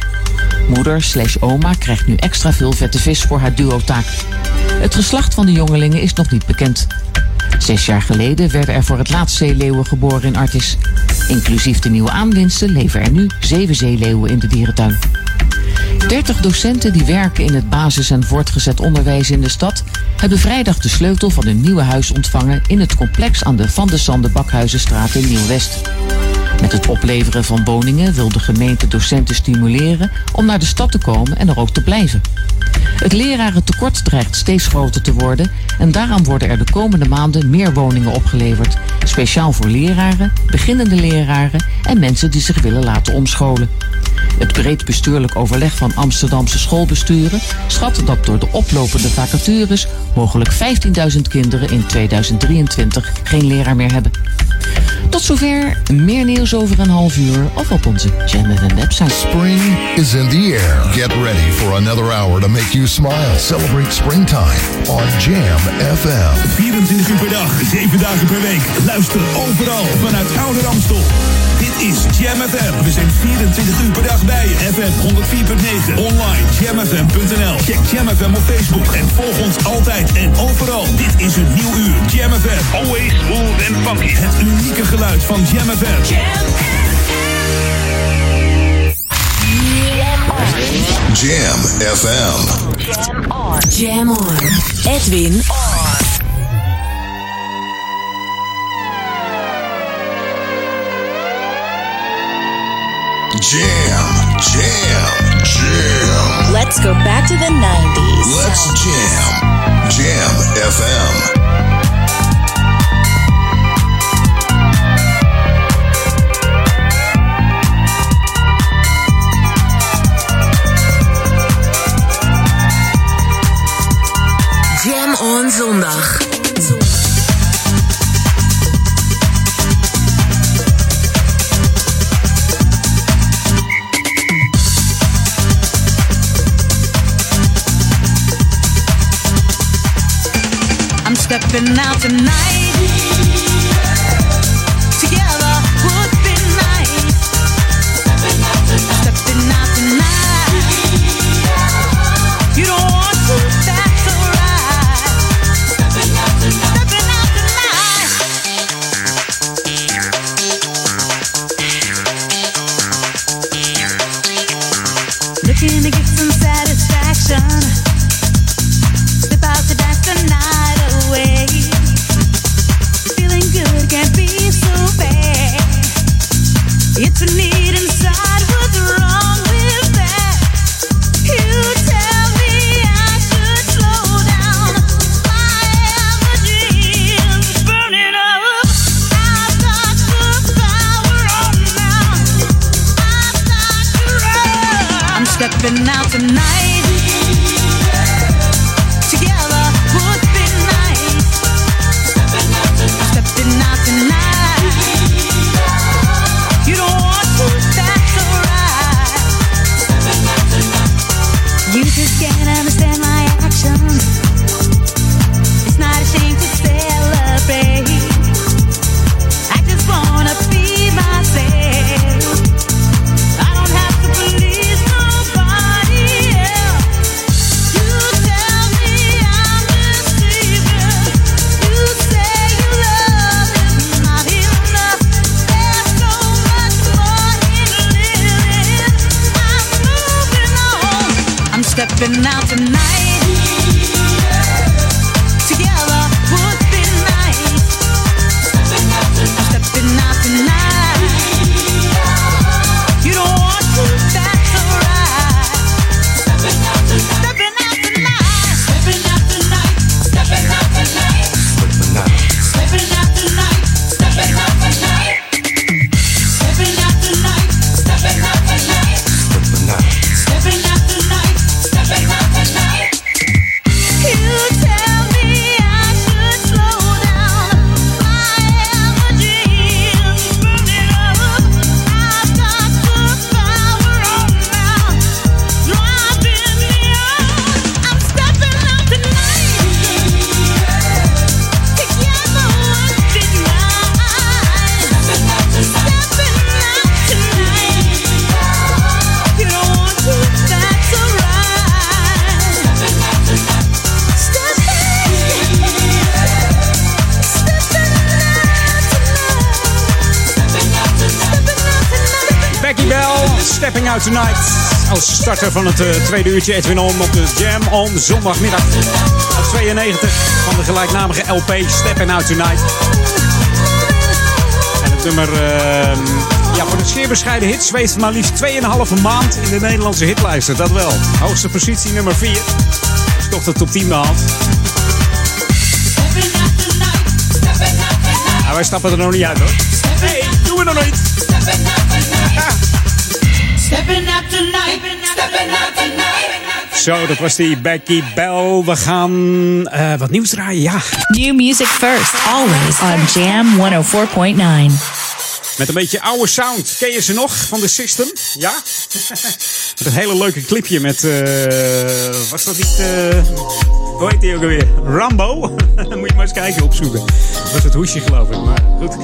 Moeder slash oma krijgt nu extra veel vette vis voor haar duo-taak. Het geslacht van de jongelingen is nog niet bekend. Zes jaar geleden werden er voor het laatst zeeleeuwen geboren in Artis. Inclusief de nieuwe aanwinsten leven er nu zeven zeeleeuwen in de dierentuin. 30 docenten die werken in het basis- en voortgezet onderwijs in de stad hebben vrijdag de sleutel van hun nieuwe huis ontvangen in het complex aan de Van de Sande Bakhuizenstraat in Nieuw-West. Met het opleveren van woningen wil de gemeente docenten stimuleren om naar de stad te komen en er ook te blijven. Het lerarentekort dreigt steeds groter te worden en daarom worden er de komende maanden meer woningen opgeleverd. Speciaal voor leraren, beginnende leraren en mensen die zich willen laten omscholen. Het breed bestuurlijk overleg van Amsterdamse schoolbesturen schat dat door de oplopende vacatures mogelijk 15.000 kinderen in 2023 geen leraar meer hebben. Tot zover. Meer nieuws over een half uur of op onze Jam FM website. Spring is in the air. Get ready for another hour to make you smile. Celebrate springtime on Jam FM. 24 uur per dag, 7 dagen per week. Luister overal vanuit Oude Ramstel. Dit is Jam FM. We zijn 24 uur per dag bij je. FM 104.9. Online jamfm.nl. Check Jam FM op Facebook en volg ons altijd en overal. Dit is een nieuw uur. Jam FM. Always smooth and funky. Het unieke geluid van Jam FM. Jam FM. Jam on. Edwin on. Jam, jam, jam. Let's go back to the 90s. Let's jam. Jam FM. On zondag. I'm stepping out tonight. Now out tonight. Out Tonight. Als starter van het eh, tweede uurtje Edwin On op de Jam on zondagmiddag. Uit 92 van de gelijknamige LP Stepping Out Tonight. En het nummer eh, ja, voor de zeer bescheiden hit zweeft maar liefst 2,5 maand in de Nederlandse hitlijsten. Dat wel. Hoogste positie nummer 4. Is toch de top 10 behaald. Nou, wij stappen er nog niet uit hoor. Nee, doen we nog niet. Zo, dat was die Becky Bell. We gaan eh, wat nieuws draaien, ja. New music first, always on Jam 104.9. Met een beetje oude sound. Ken je ze nog van de System? Ja? (laughs) met een hele leuke clipje met... eh was dat niet... eh hoe heet die ook alweer? Rambo? (laughs) Dan moet je maar eens kijken, opzoeken. Was het hoesje geloof ik. Maar goed.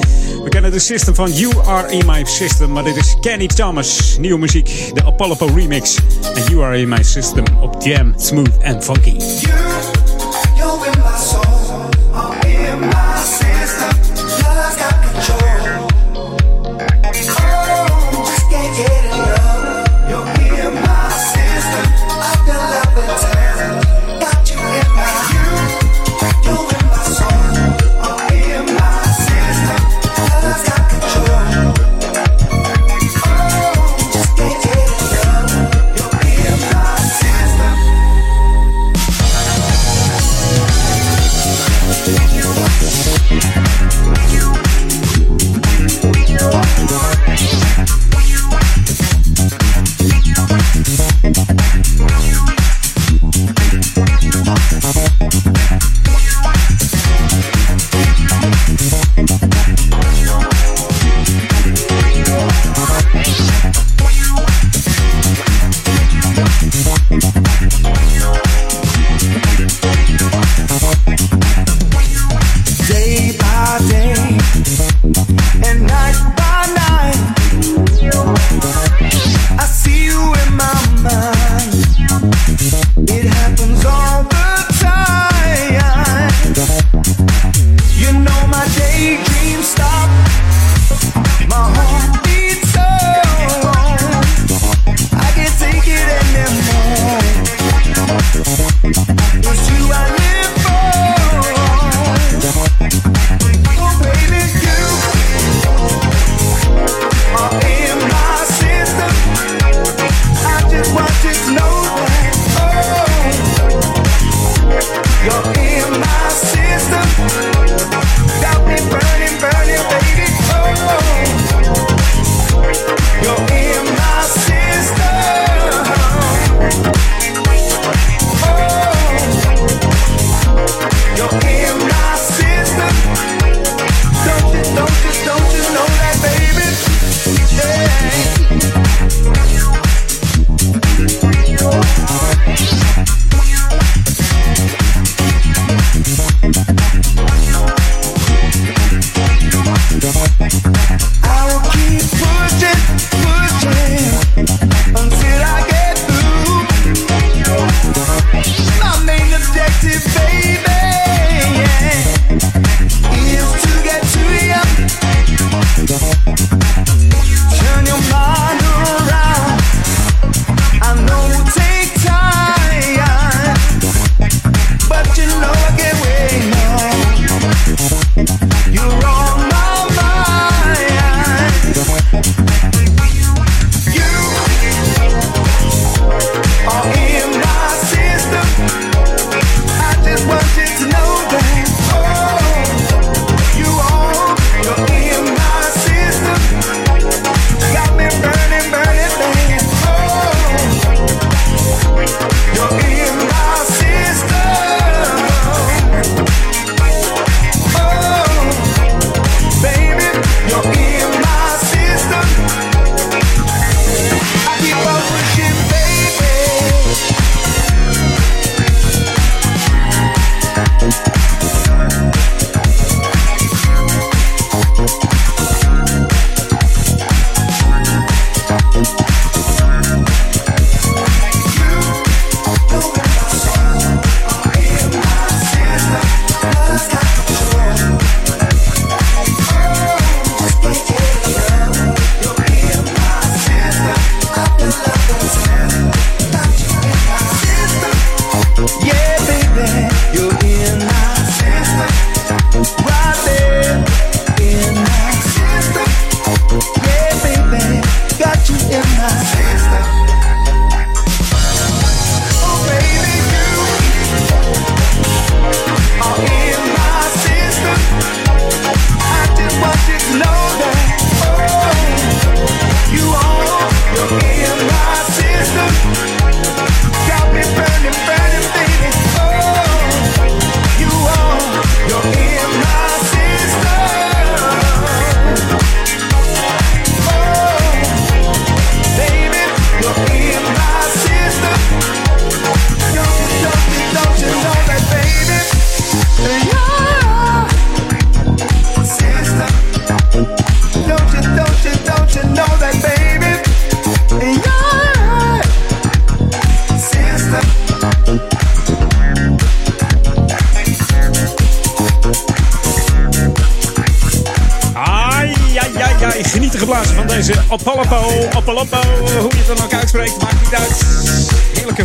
We kennen de System van You Are In My System. Maar dit is Kenny Thomas. Nieuwe muziek. De Apollo remix. En You Are In My System op Jam. Smooth and Funky.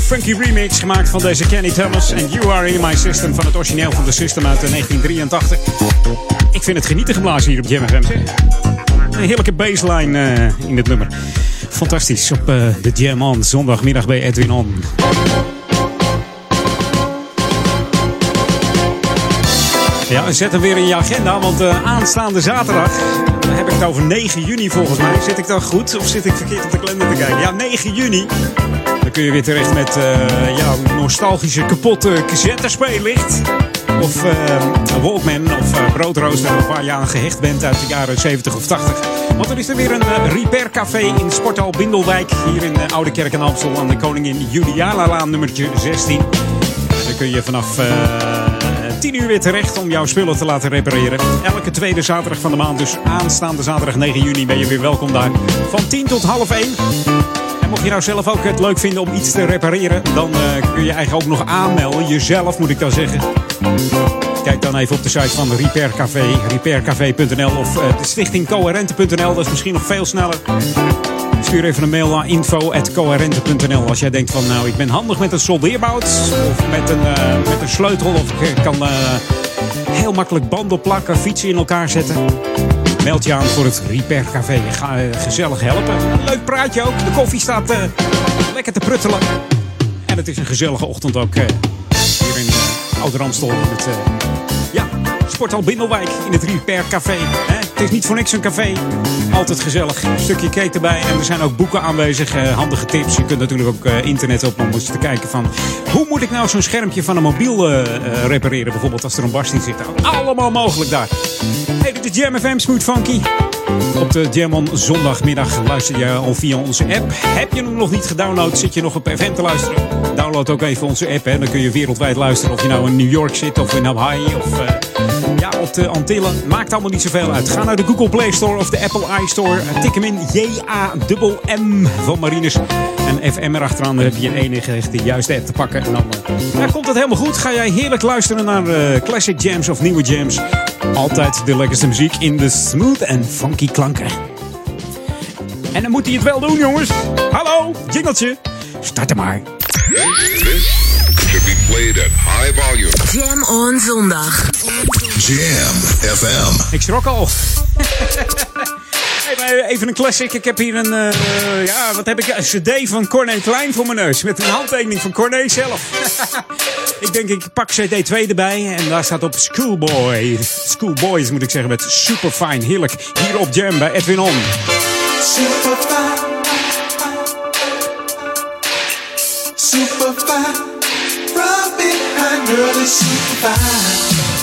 Funky remix gemaakt van deze Kenny Thomas en You Are In My System van het origineel van de System uit 1983. Ik vind het genieten geblazen hier op Jam FM. zeg. Een heerlijke baseline eh, in het nummer. Fantastisch op eh, de Jam On, zondagmiddag bij Edwin On. Ja, zet hem weer in je agenda, want eh, aanstaande zaterdag, dan heb ik het over 9 juni volgens mij. Zit ik dan goed of zit ik verkeerd op de kalender te kijken? Ja, 9 juni. Kun je weer terecht met eh, ja, nostalgische kapotte cassettespeellicht. Of een Walkman of eh, broodrooster waar je aan gehecht bent uit de jaren 70 of 80. Want er is er weer een eh, repair café in Sporthal Bindelwijk. Hier in de Oude Kerk en Amstel aan de Koningin Juliana-laan nummertje 16. Dan kun je vanaf eh 10 uur weer terecht om jouw spullen te laten repareren. Elke tweede zaterdag van de maand, dus aanstaande zaterdag 9 juni, ben je weer welkom daar. Van 10 tot half 1. Mocht je nou zelf ook het leuk vinden om iets te repareren, dan eh, kun je eigenlijk ook nog aanmelden. Jezelf moet ik dan zeggen. Kijk dan even op de site van Repair Café, repaircafé.nl of eh, de stichting Coherente.nl. Dat is misschien nog veel sneller. Stuur even een mail naar info.coherente.nl als jij denkt van nou ik ben handig met een soldeerbout of met een, eh, met een sleutel of ik kan heel makkelijk banden plakken, fietsen in elkaar zetten. Meld je aan voor het Repair Café. Ga eh, gezellig helpen. Leuk praatje ook. De koffie staat eh, lekker te pruttelen. En het is een gezellige ochtend ook eh, hier in uh, Sporthal Bindelwijk in het Repair Café. Het is niet voor niks een café. Altijd gezellig. Een stukje cake erbij. En er zijn ook boeken aanwezig. eh, handige tips. Je kunt natuurlijk ook eh, internet op om eens te kijken van... Hoe moet ik nou zo'n schermpje van een mobiel eh, repareren? Bijvoorbeeld als er een barst in zit. Allemaal mogelijk daar. Hey, dit is Jam FM Smooth Funky. Op de Jam on zondagmiddag luister je al via onze app. Heb je hem nog niet gedownload? Zit je nog op FM te luisteren? Download ook even onze app. Hè. Dan kun je wereldwijd luisteren. Of je nou in New York zit of in Hawaii of eh, op de Antillen. Maakt allemaal niet zoveel uit. Ga naar de Google Play Store of de Apple iStore. Eh, Tik hem in J-A-M-M van Marines. En FM erachteraan dan heb je een enige de juiste app te pakken. En dan eh, ja, komt het helemaal goed. Ga jij heerlijk luisteren naar eh, classic jams of nieuwe jams. Altijd de lekkerste muziek in de smooth en funky klanken. En dan moet hij het wel doen, jongens. Hallo, jingeltje. Start hem maar. This should be played at high volume. Jam on zondag. Jam FM. Ik schrok al. (laughs) Hey, maar even een classic. Ik heb hier een, eh, ja, wat heb ik? Een cd van Corné Klein voor mijn neus. Met een handtekening van Corné zelf. (laughs) ik denk, ik pak cd 2 erbij. En daar staat op Schoolboy. Schoolboys moet ik zeggen. Met Superfine. Heerlijk. Hier op Jam bij Edwin On. Superfine. Superfine. From behind, girl, is superfine.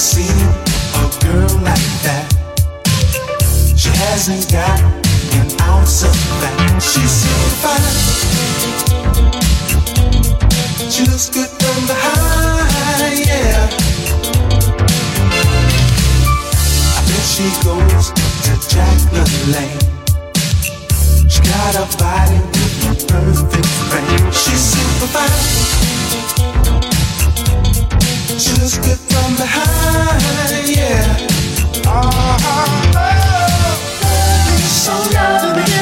Seen a girl like that. She hasn't got an ounce of fat. She's superfine. She looks good from behind, yeah. I bet she goes to Jacqueline Lane. She got a body with a perfect frame. She's super fine so love again.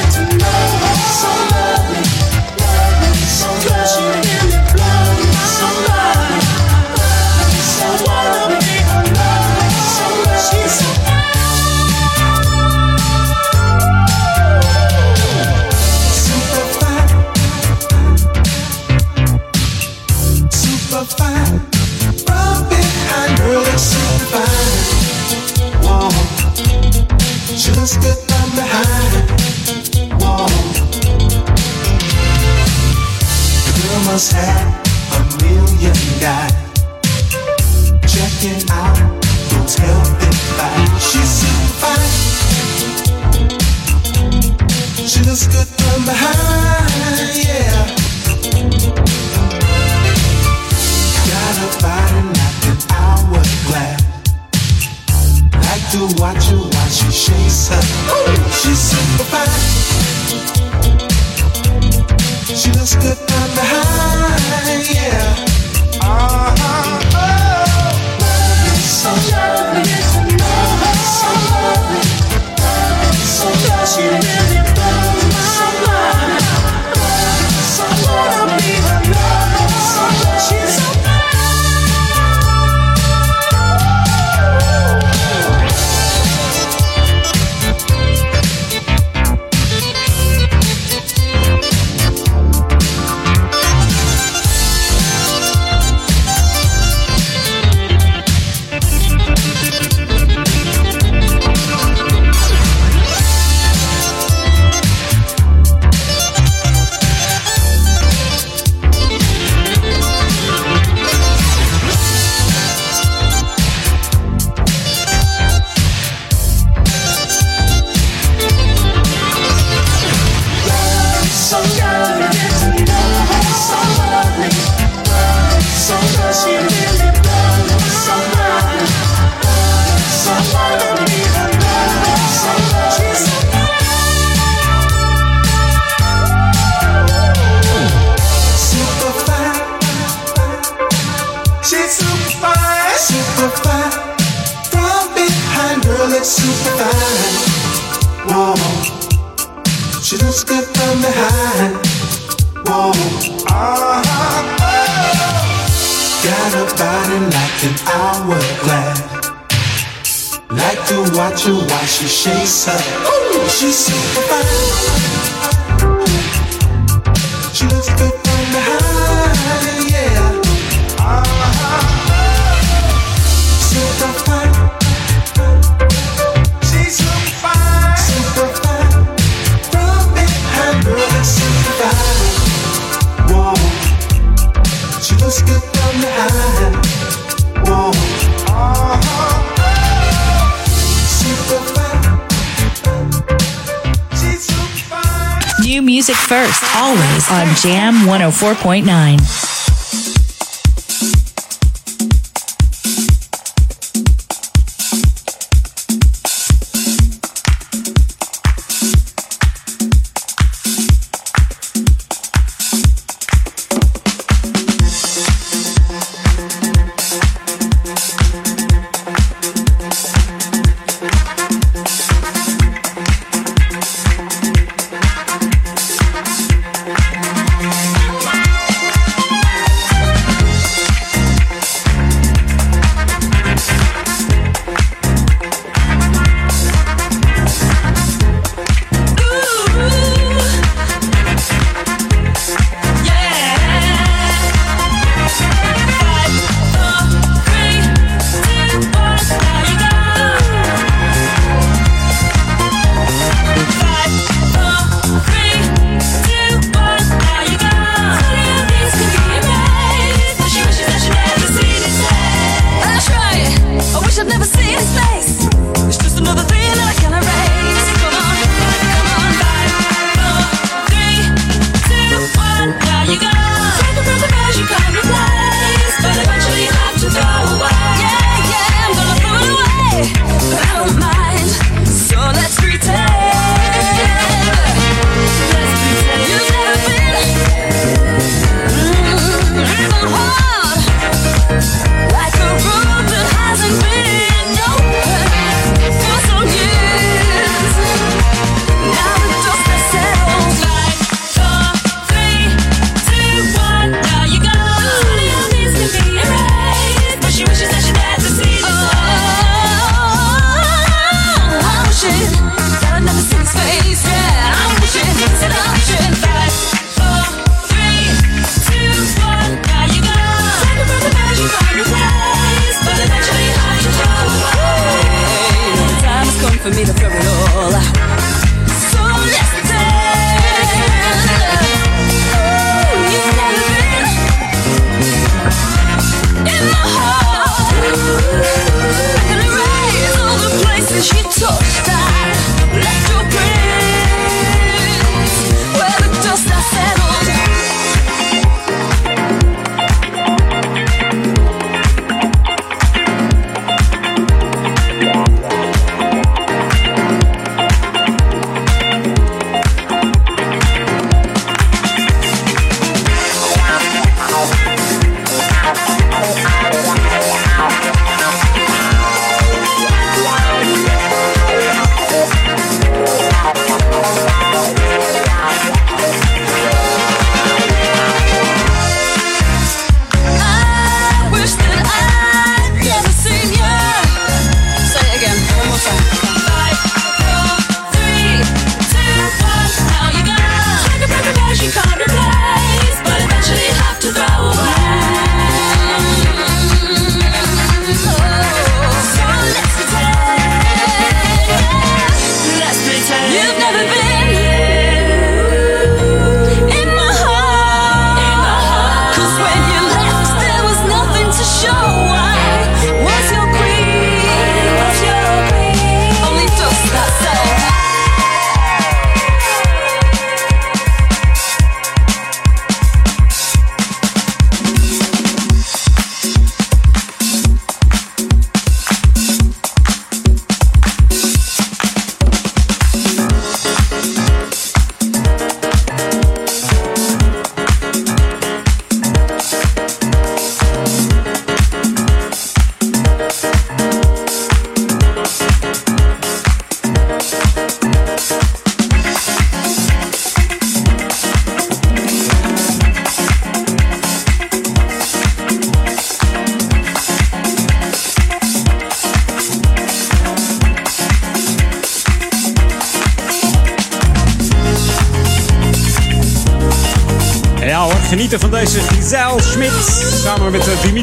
104.9.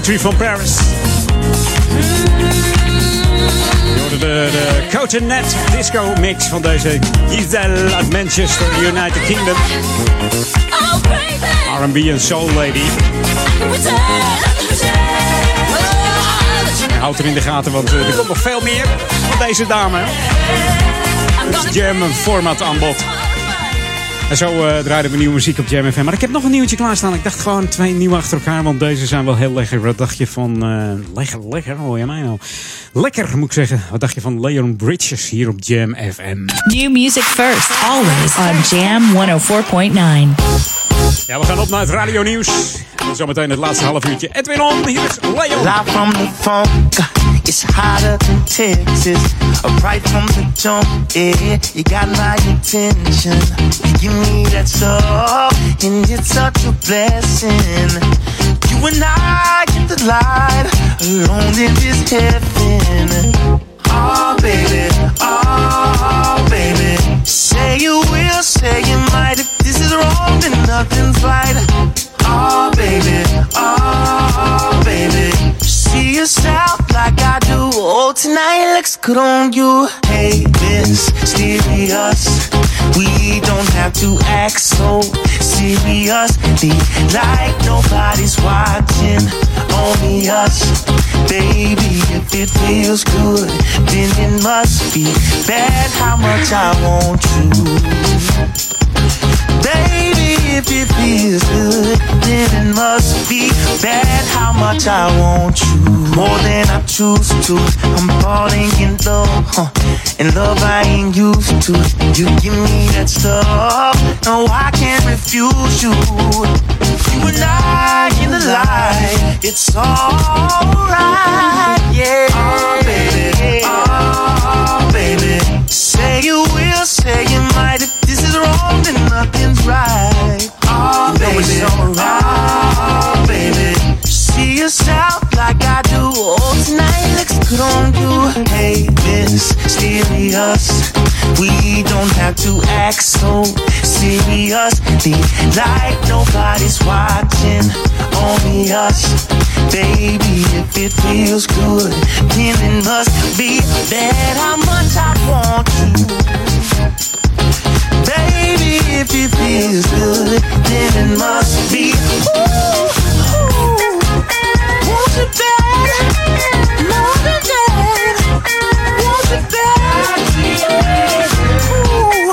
Dimitri van Paris. Je hoorde de, de Net disco mix van deze Giselle uit Manchester, United Kingdom. R&B en soul lady. Houd er in de gaten, want eh, er komt nog veel meer van deze dame. Het Jam format aan bod. En zo eh, draaiden we nieuwe muziek op Jam FM. Maar ik heb nog een nieuwtje klaarstaan. Ik dacht gewoon twee nieuwe achter elkaar, want deze zijn wel heel lekker. Wat dacht je van... eh, lekker, lekker, hoor je mij nou? Lekker, moet ik zeggen. Wat dacht je van Leon Bridges hier op Jam FM? New music first, always on Jam 104.9. Ja, we gaan op naar het radio nieuws. En zometeen het laatste half uurtje. Edwin On, hier is Leon. Live from the funk, it's hotter than Texas. Right from the jump, yeah, you got my attention. You give me that stuff, and it's such a blessing. You and I get the light alone in this heaven. Oh, baby, oh, baby. Say you will, say you might. If this is wrong, then nothing's right. Oh, baby, oh, baby. See yourself like I do. Oh, tonight looks good on you. Hey, this serious. We don't have to act so seriously. Like nobody's watching. Only us. Baby, if it feels good, then it must be bad how much I want you. Baby, if it feels good, then it must be bad how much I want you. More than I choose to. I'm falling in love, huh? And love I ain't used to. You give me that stuff, no, I can't refuse you. You and I in the light, it's alright, yeah. Oh, baby, oh. Say you will, say you might. If this is wrong, then nothing's right. Oh, baby, oh, baby. See yourself like I do. Oh, tonight on you. Miss Serious. We don't have to act so seriously. Like nobody's watching. Only us. Baby, if it feels good, then it must be that how much I want you. Baby, if it feels good, then it must be. Ooh, ooh, want it bad, ooh,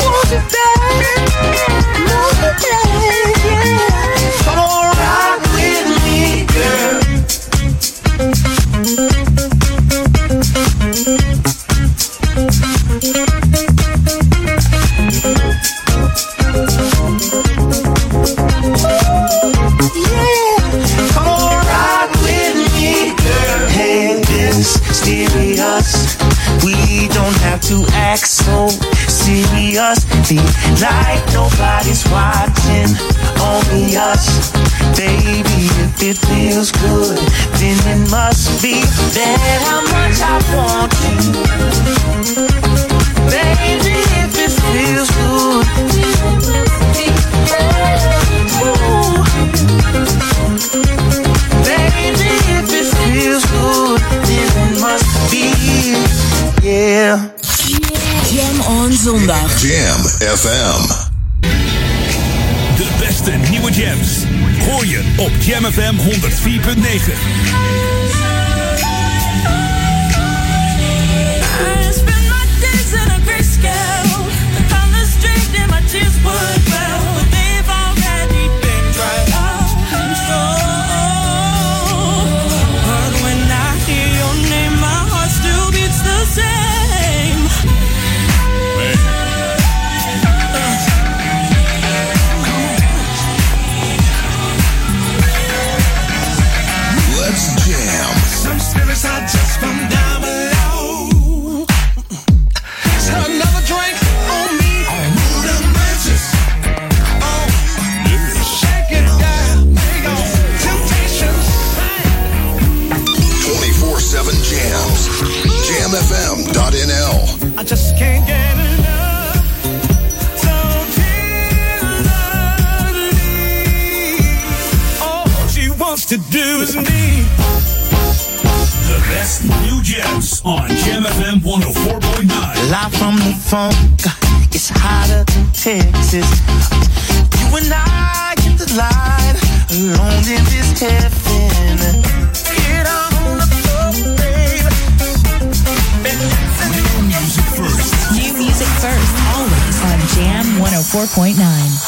want it bad, more than that. Act so seriously. Like nobody's watching, only us. Baby, if it feels good, then it must be that how much I want you. Baby, if it feels good. Ooh. Baby, if it feels good, then it must be, yeah. Jam on zondag. Jam FM. De beste nieuwe jams. Hoor je op Jam FM 104.9. I spend my best new jams on Jam FM 104.9. Live from the funk, it's hotter than Texas. You and I get the light alone in this heaven. Get on the floor, baby. New music first. New music first, always on Jam 104.9.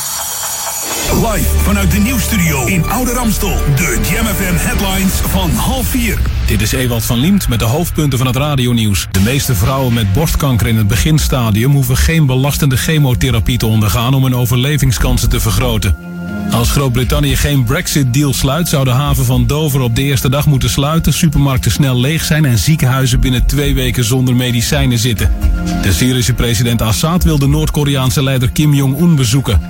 Live vanuit de nieuwstudio in Oude Ramstel. De Jam headlines van half vier. Dit is Ewald van Liemt met de hoofdpunten van het radionieuws. De meeste vrouwen met borstkanker in het beginstadium hoeven geen belastende chemotherapie te ondergaan om hun overlevingskansen te vergroten. Als Groot-Brittannië geen Brexit-deal sluit, zou de haven van Dover op de eerste dag moeten sluiten, supermarkten snel leeg zijn en ziekenhuizen binnen twee weken zonder medicijnen zitten. De Syrische president Assad wil de Noord-Koreaanse leider Kim Jong-un bezoeken.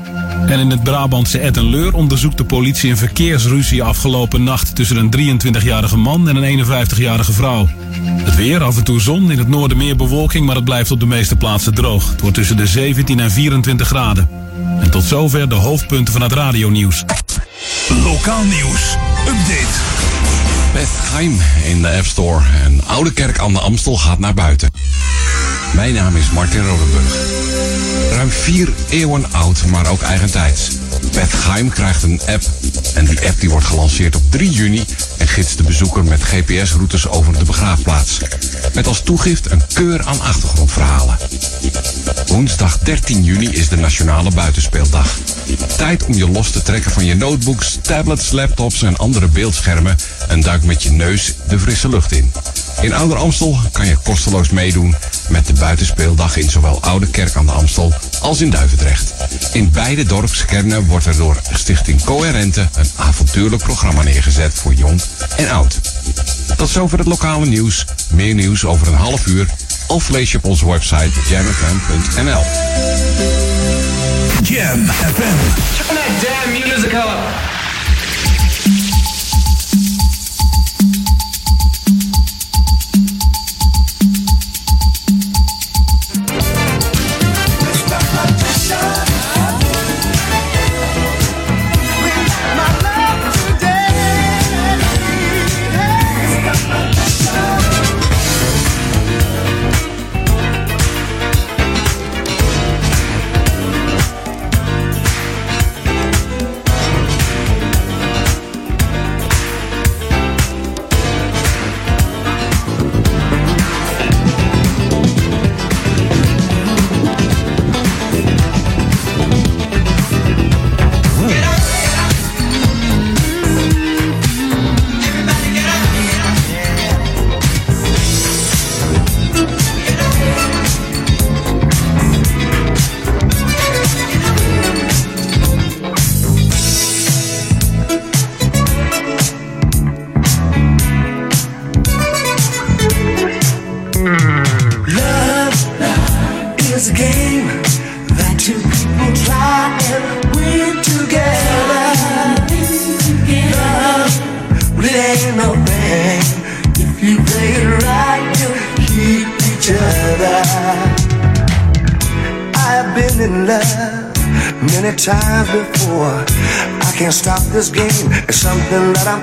En in het Brabantse Ettenleur onderzoekt de politie een verkeersruzie afgelopen nacht tussen een 23-jarige man en een 51-jarige vrouw. Het weer, af en toe zon, in het noorden meer bewolking, maar het blijft op de meeste plaatsen droog. Het wordt tussen de 17 en 24 graden. En tot zover de hoofdpunten van het radionieuws. Lokaal nieuws. Update. Beth Heim in de App Store. Een oude kerk aan de Amstel gaat naar buiten. Mijn naam is Martin Rodenburg. Ruim vier eeuwen oud, maar ook eigentijds. Beth Heim krijgt een app. En die app die wordt gelanceerd op 3 juni en gidst de bezoeker met GPS-routes over de begraafplaats. Met als toegift een keur aan achtergrondverhalen. Woensdag 13 juni is de Nationale Buitenspeeldag. Tijd om je los te trekken van je notebooks, tablets, laptops en andere beeldschermen en duik met je neus de frisse lucht in. In Ouder Amstel kan je kosteloos meedoen met de Buitenspeeldag in zowel Oude Kerk aan de Amstel als in Duivendrecht. In beide dorpskernen wordt er door Stichting Coherente een avontuurlijk programma neergezet voor jong en oud. Tot zover het lokale nieuws. Meer nieuws over een half uur of lees je op onze website jamfm.nl. Jam FM. Turn that damn music up.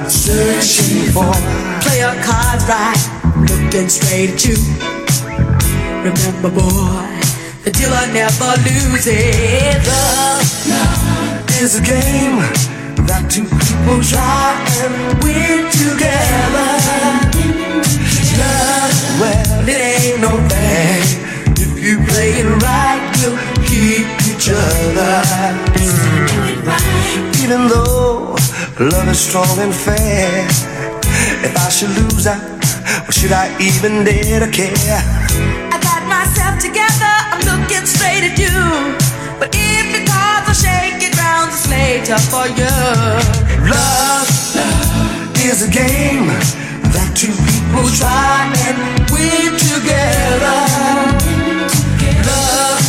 I'm searching for. Play your cards right, looking straight at you. Remember, boy, the dealer never loses. Love is a game that two people try and win together. Love, well, it ain't no thing. If you play it right, you'll keep each other. Even though love is strong and fair, if I should lose, I, should I even dare to care? I got myself together, I'm looking straight at you. But if your cards are shaking, ground's a later for you. Love, Love is a game that two people try and win together. Love,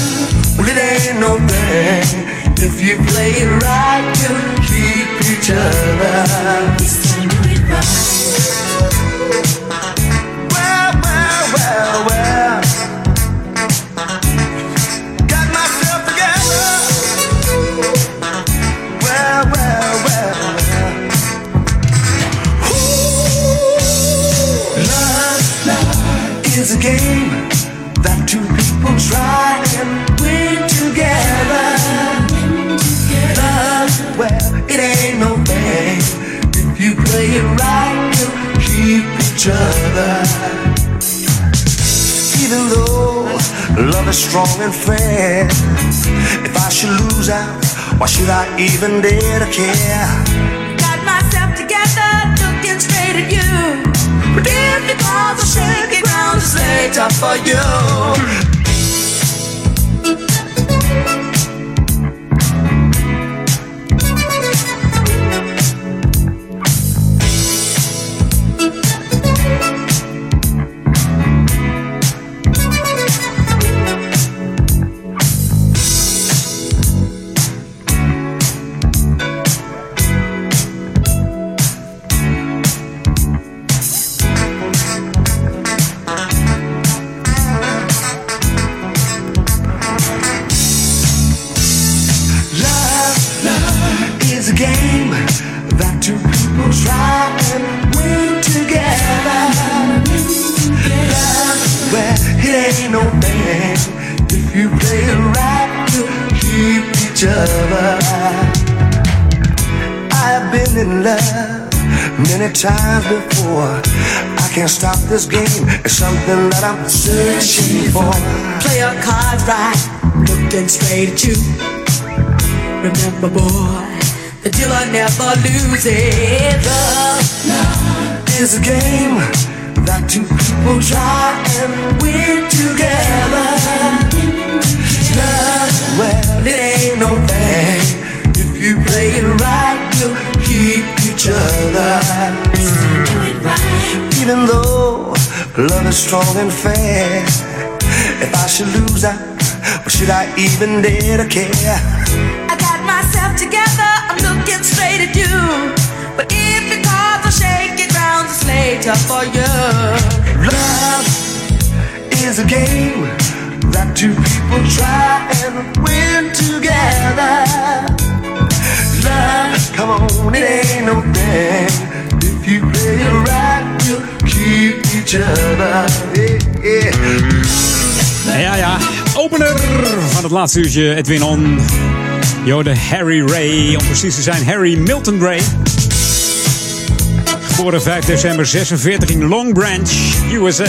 well, it ain't no thing. If you play it right, well, well, well, well. Got myself together. Well, well, well. Ooh, love, love is a game that two people try. Is strong and fair, if I should lose out, why should I even dare to care? Got myself together, looking straight at you. Forgive me for the shaky ground, it's later for you. Can't stop this game. It's something that I'm searching for. Play your cards right, looking straight at you. Remember, boy, the dealer never loses. Love is a game that two people try and win together. Love, well, it ain't no thing. If you play it right, you keep each other. Even though love is strong and fair, if I should lose out, or should I even dare to care? I got myself together, I'm looking straight at you. But if your cards are shaky ground, it's later for you. Love is a game that two people try and win together. Love, come on, it ain't no thing. If you play it right, Ja, ja. Opener van het laatste uurtje, Edwin On. Jode Harry Ray, om precies te zijn Harry Milton Ray. Geboren 5 december 46 in Long Branch, USA.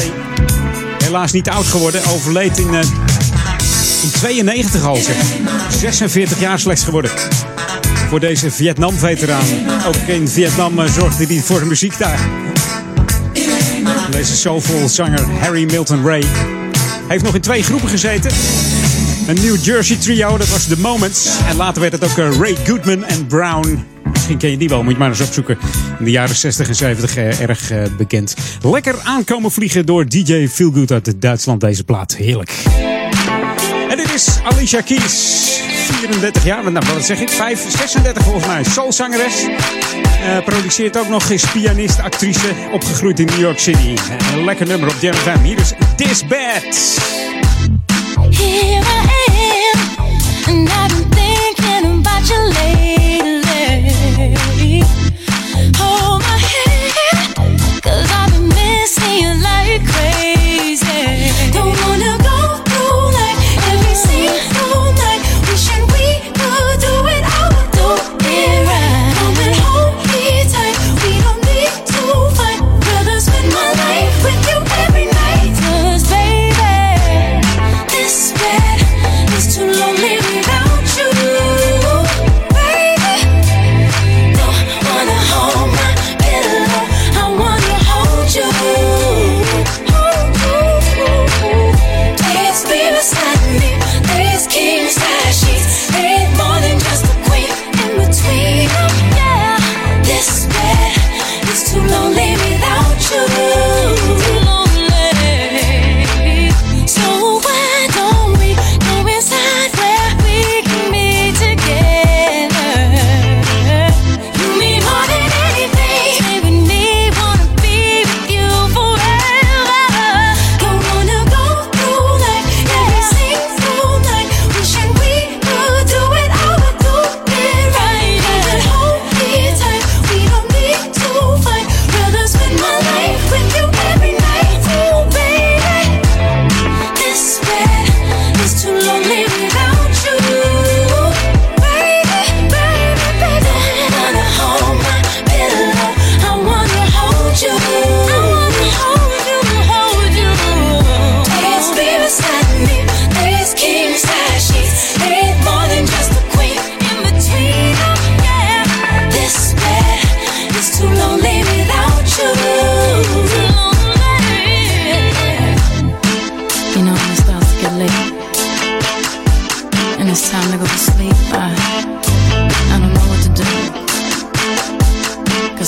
Helaas niet oud geworden, overleed in, eh, in 92 al. Zeg. 46 jaar slechts geworden. Voor deze Vietnam-veteraan. Ook in Vietnam eh, zorgde hij voor de muziek daar. Deze soulful zanger Harry Milton Ray heeft nog in twee groepen gezeten. Een New Jersey trio, dat was The Moments. En later werd het ook eh, Ray Goodman en Brown. Misschien ken je die wel, moet je maar eens opzoeken. In de jaren 60 en 70 eh, erg eh, bekend. Lekker aankomen vliegen door DJ Feelgood uit Duitsland, deze plaat. Heerlijk. En dit is Alicia Keys. 34 jaar, nou, wat zeg ik? 5, 36 volgens mij. Soulzangeres. Eh produceert ook nog, is pianist, actrice. Opgegroeid in New York City. Lekker nummer op Jam. Hier is This Bad.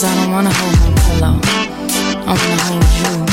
Cause I don't wanna hold my pillow. I wanna hold you.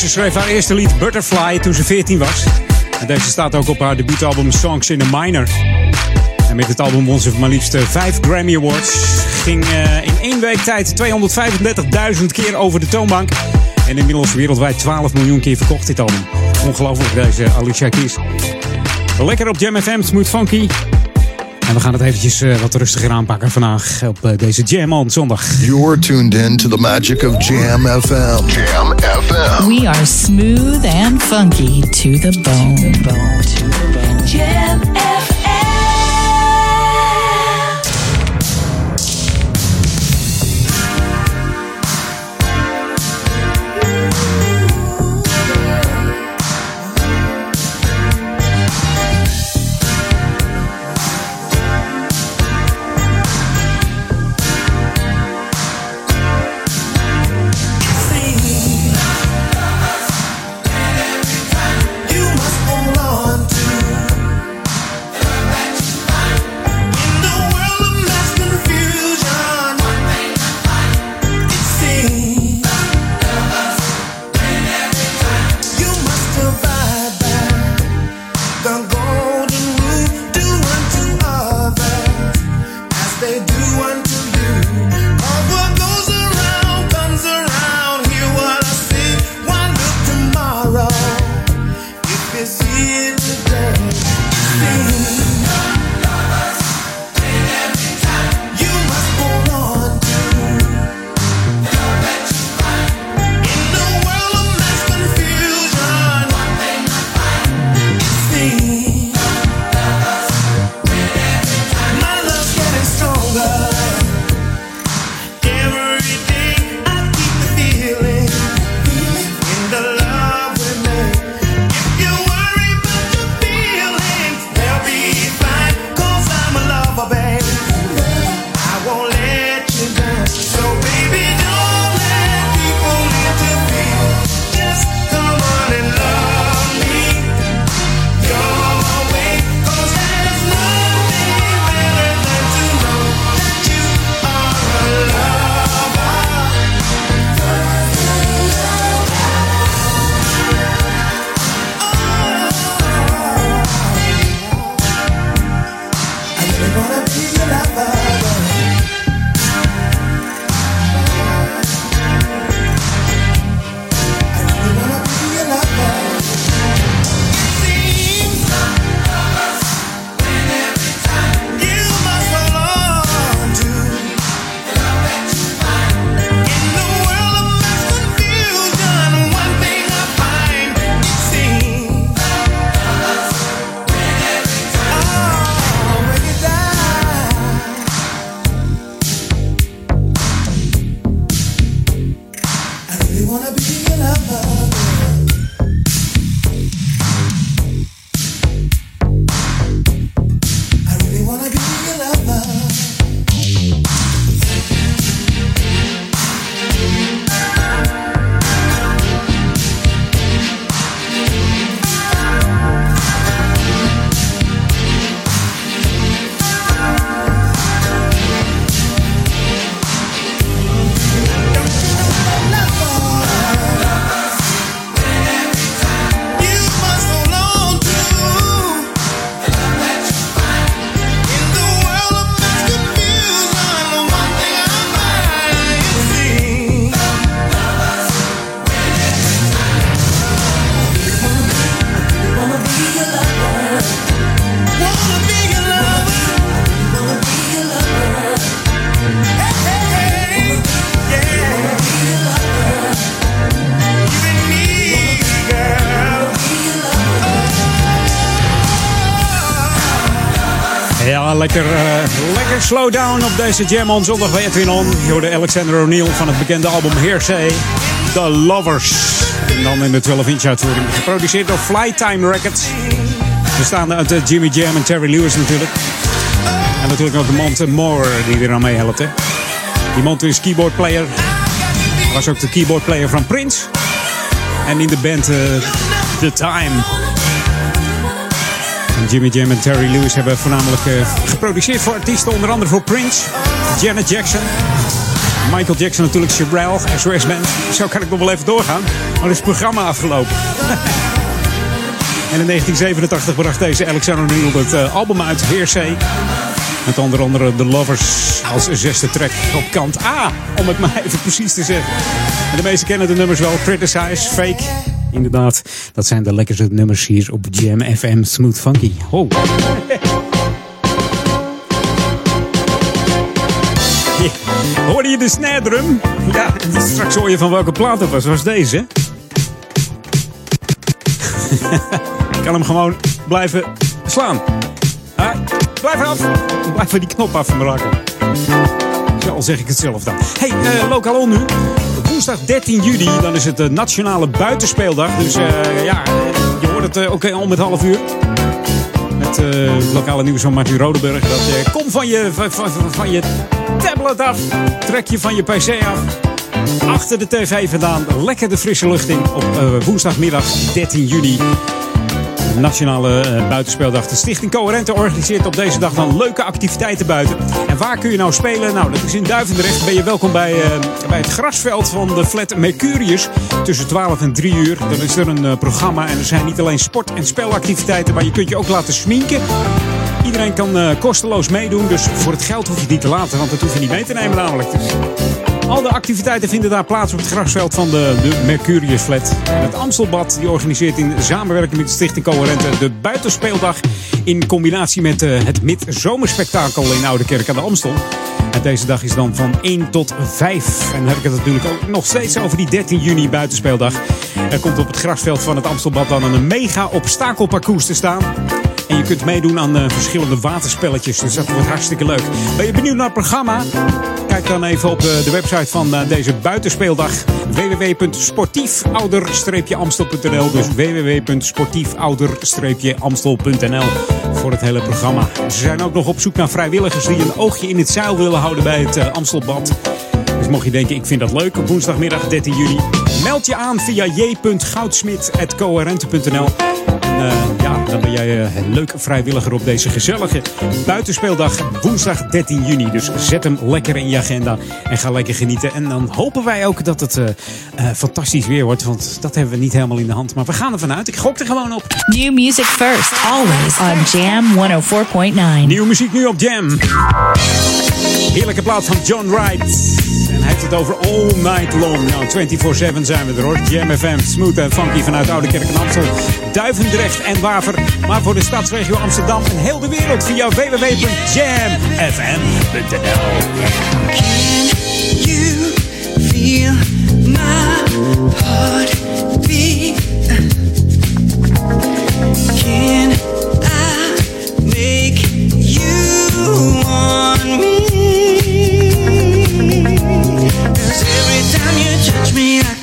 Ze schreef haar eerste lied Butterfly toen ze 14 was. En deze staat ook op haar debuutalbum Songs in a Minor. En met het album won ze maar liefst eh, vijf Grammy Awards. Ging eh, in één week tijd 235.000 keer over de toonbank. En inmiddels wereldwijd 12 miljoen keer verkocht dit album. Ongelooflijk deze Alicia Keys. Lekker op Jam FM, smooth funky. En we gaan het eventjes eh, wat rustiger aanpakken vandaag op eh, deze Jam on zondag. You're tuned in to the magic of Jam FM. Jam FM. We are smooth and funky to the bone. Jam FM. Slow down op deze Jam on zondag bij Edwin On. Je Alexander O'Neill van het bekende album Hearsay. The Lovers. En dan in de 12-inch uitvoering. Geproduceerd door Flytime Records. Bestaande uit eh, Jimmy Jam en Terry Lewis natuurlijk. En natuurlijk ook de Monte Moore die er aan meehelpt. hè. Die Monte is keyboardplayer. Was ook de keyboardplayer van Prince. En in de band eh, The Time. Jimmy Jam en Terry Lewis hebben voornamelijk eh, geproduceerd voor artiesten, onder andere voor Prince, Janet Jackson, Michael Jackson natuurlijk, Sherelle, SOS Band. Zo kan ik nog wel even doorgaan. Maar is het programma afgelopen. (laughs) en in 1987 bracht deze Alexander Neal het eh, album uit, Heersay. Met onder andere The Lovers als zesde track op kant A. Om het maar (laughs) even precies te zeggen. En de meesten kennen de nummers wel. Criticize, Fake. Inderdaad, dat zijn de lekkerste nummers hier op Jam FM Smooth Funky. Oh. (laughs) Hoorde je de snare drum? Ja, straks hoor je van welke plaat het was. Was deze? (laughs) Ik kan hem gewoon blijven slaan. Ah, blijf af. Blijf van die knop af van me raken. Zo zeg ik het zelf dan. Hey, eh lokaal nu. Woensdag 13 juli, dan is het de nationale buitenspeeldag. Dus eh, ja, je hoort het eh, ook om het half uur. Met eh, het lokale nieuws van Martin Rodenburg. Dat, eh, kom van je, van, van, van je tablet af. Trek je van je pc af. Achter de tv vandaan. Lekker de frisse lucht in op eh, woensdagmiddag 13 juli. Nationale eh, Buitenspeeldag. De Stichting Coherente organiseert op deze dag dan leuke activiteiten buiten. En waar kun je nou spelen? Nou, dat is in Duivendrecht. Ben je welkom bij, eh, bij het grasveld van de flat Mercurius. Tussen 12 en 3 uur. Dan is er een eh, programma. En er zijn niet alleen sport- en spelactiviteiten. Maar je kunt je ook laten sminken. Iedereen kan kosteloos meedoen. Dus voor het geld hoef je niet te laten. Want dat hoef je niet mee te nemen namelijk. Al de activiteiten vinden daar plaats op het grasveld van de, de Mercurius Flat. Het Amstelbad die organiseert in samenwerking met de Stichting Coherente de buitenspeeldag. In combinatie met eh, het Midzomerspektakel in Oude Kerk aan de Amstel. En deze dag is dan van 1 tot 5. En dan heb ik het natuurlijk ook nog steeds over die 13 juni buitenspeeldag. Er komt op het grasveld van het Amstelbad dan een mega obstakelparcours te staan. En je kunt meedoen aan eh, verschillende waterspelletjes. Dus dat wordt hartstikke leuk. Ben je benieuwd naar het programma? Kijk dan even op eh, de website van eh, deze buitenspeeldag. www.sportiefouder-amstel.nl Dus www.sportiefouder-amstel.nl Voor het hele programma. Ze zijn ook nog op zoek naar vrijwilligers die een oogje in het zeil willen houden bij het Amstelbad. Dus mocht je denken, ik vind dat leuk op woensdagmiddag 13 juli. Meld je aan via j.goudsmit.coherente.nl en eh, ja, dan ben jij eh, een leuke vrijwilliger op deze gezellige buitenspeeldag woensdag 13 juni. Dus zet hem lekker in je agenda en ga lekker genieten. En dan hopen wij ook dat het eh, fantastisch weer wordt, want dat hebben we niet helemaal in de hand. Maar we gaan ervan uit. Ik gok er gewoon op. New music first, always on Jam 104.9. Nieuwe muziek nu op Jam. Heerlijke plaat van John Wright. En hij heeft het over All Night Long. Nou, 24-7 zijn we er hoor. Jam FM, smooth en funky vanuit Oude Kerk en Amstel. Duivendrecht en Waver. Maar voor de stadsregio Amsterdam en heel de wereld via www.jamfm.nl you feel my heartbeat? Can I make you want?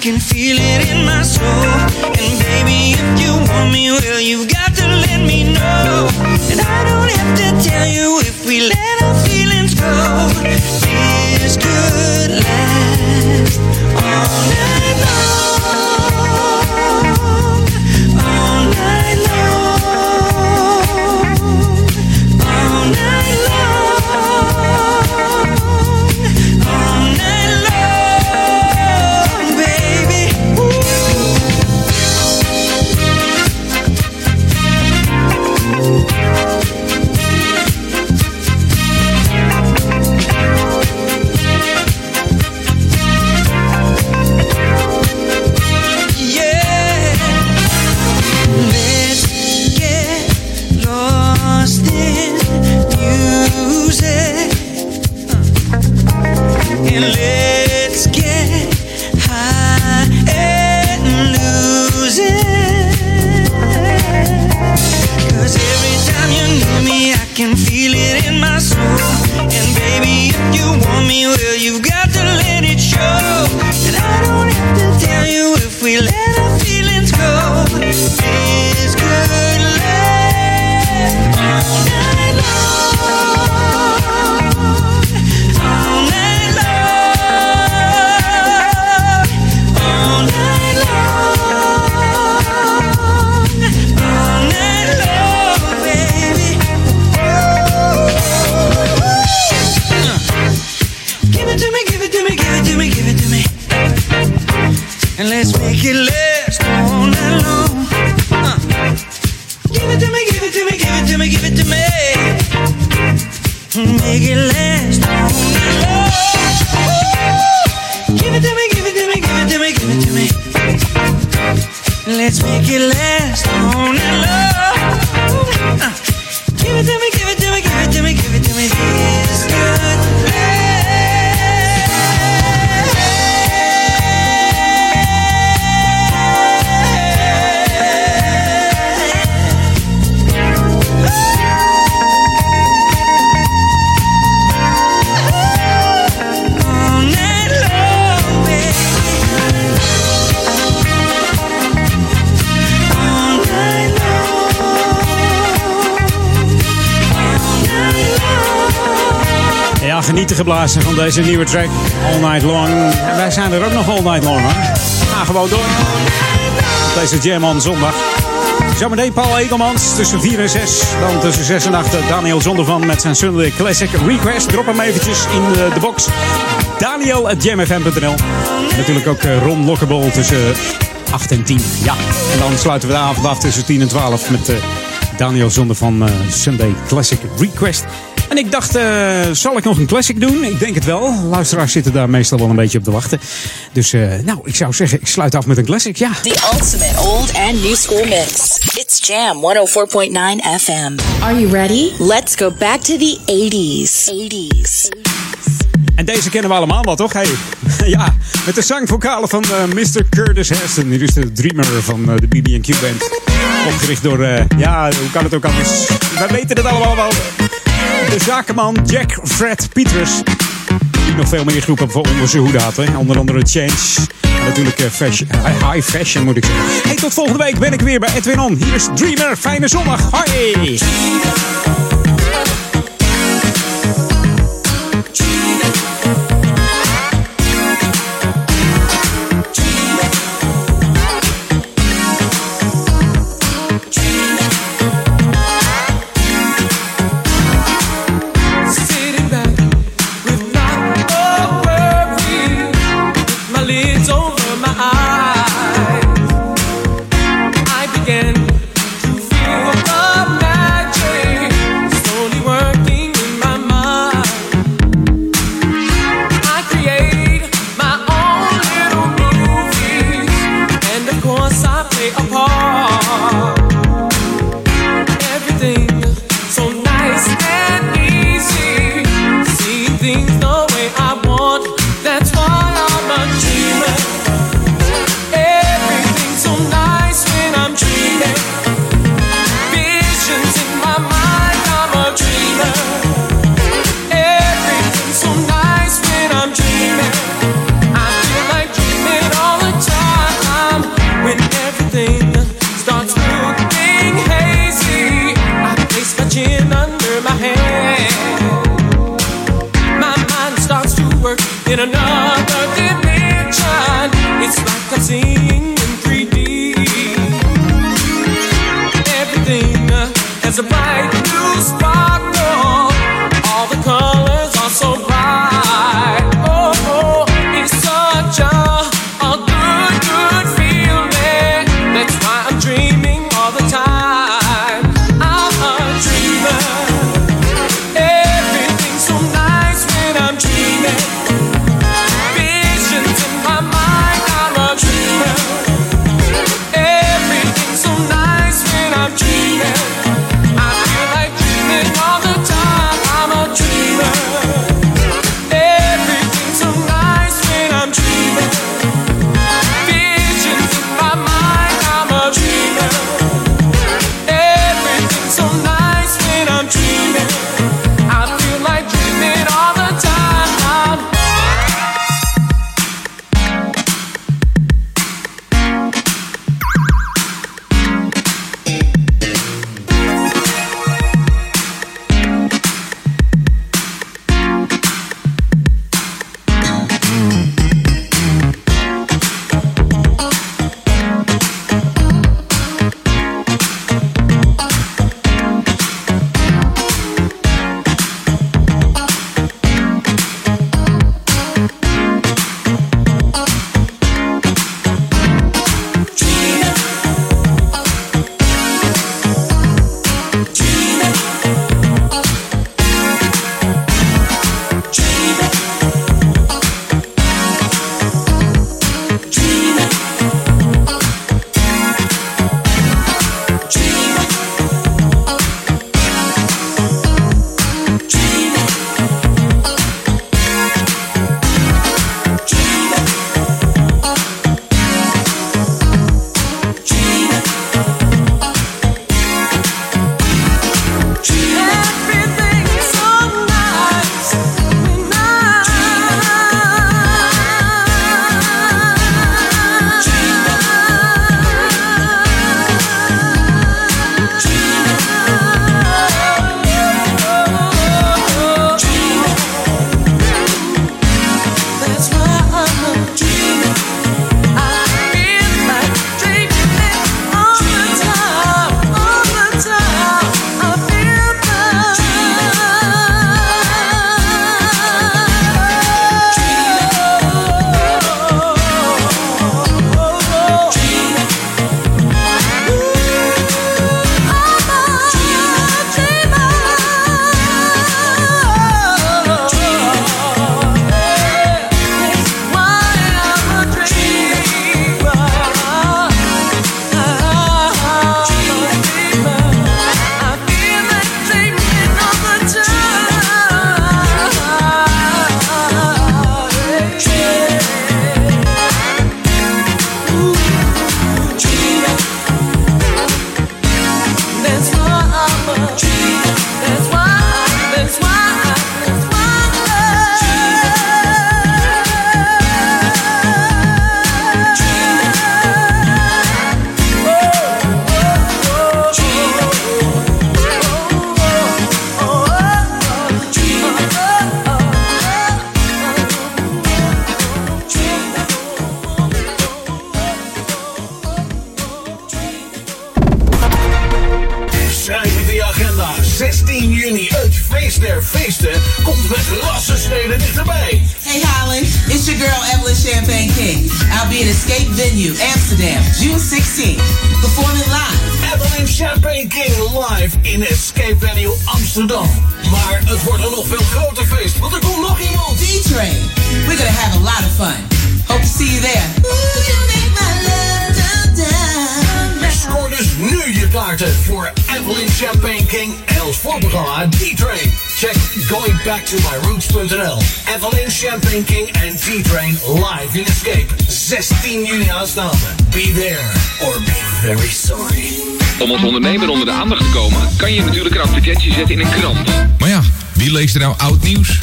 Can feel it in my soul. And baby, if you want me, well, you've got to let me know. And I don't have to tell you if we let our feelings go. This could last all night Genieten geblazen van deze nieuwe track. All Night Long. En wij zijn er ook nog all night long hoor. Ga gewoon door. Deze Jam on zondag. Zometeen Paul Edelmans tussen 4 en 6. Dan tussen 6 en 8 Daniel Zondervan met zijn Sunday Classic Request. Drop hem eventjes in de, box. Daniel at jamfm.nl. Natuurlijk ook eh, Ron Lockable tussen 8 en 10. Ja, en dan sluiten we de avond af tussen 10 en 12 met eh, Daniel Zonder van eh, Sunday Classic Request. En ik dacht, eh, zal ik nog een classic doen? Ik denk het wel. Luisteraars zitten daar meestal wel een beetje op te wachten. Dus eh, nou, ik zou zeggen, ik sluit af met een classic, ja. The ultimate old and new school mix. It's Jam 104.9 FM. Are you ready? Let's go back to the 80s. 80s. En deze kennen we allemaal wel, toch? Hey. (laughs) ja, met de zangvokalen van eh, Mr. Curtis Heston. Hier is de dreamer van eh, de BB&Q Band. Opgericht door, eh, ja, hoe kan het ook anders? Wij weten het allemaal wel. De zakenman Jack Fred Peters. Die nog veel meer groepen voor onder zijn? Onder andere Change. En natuurlijk eh, fashion, high high fashion moet ik zeggen. Hey, tot volgende week ben ik weer bij Edwin On. Hier is Dreamer. Fijne zondag. Hoi! In een krant. Maar ja, wie leest er nou oud nieuws?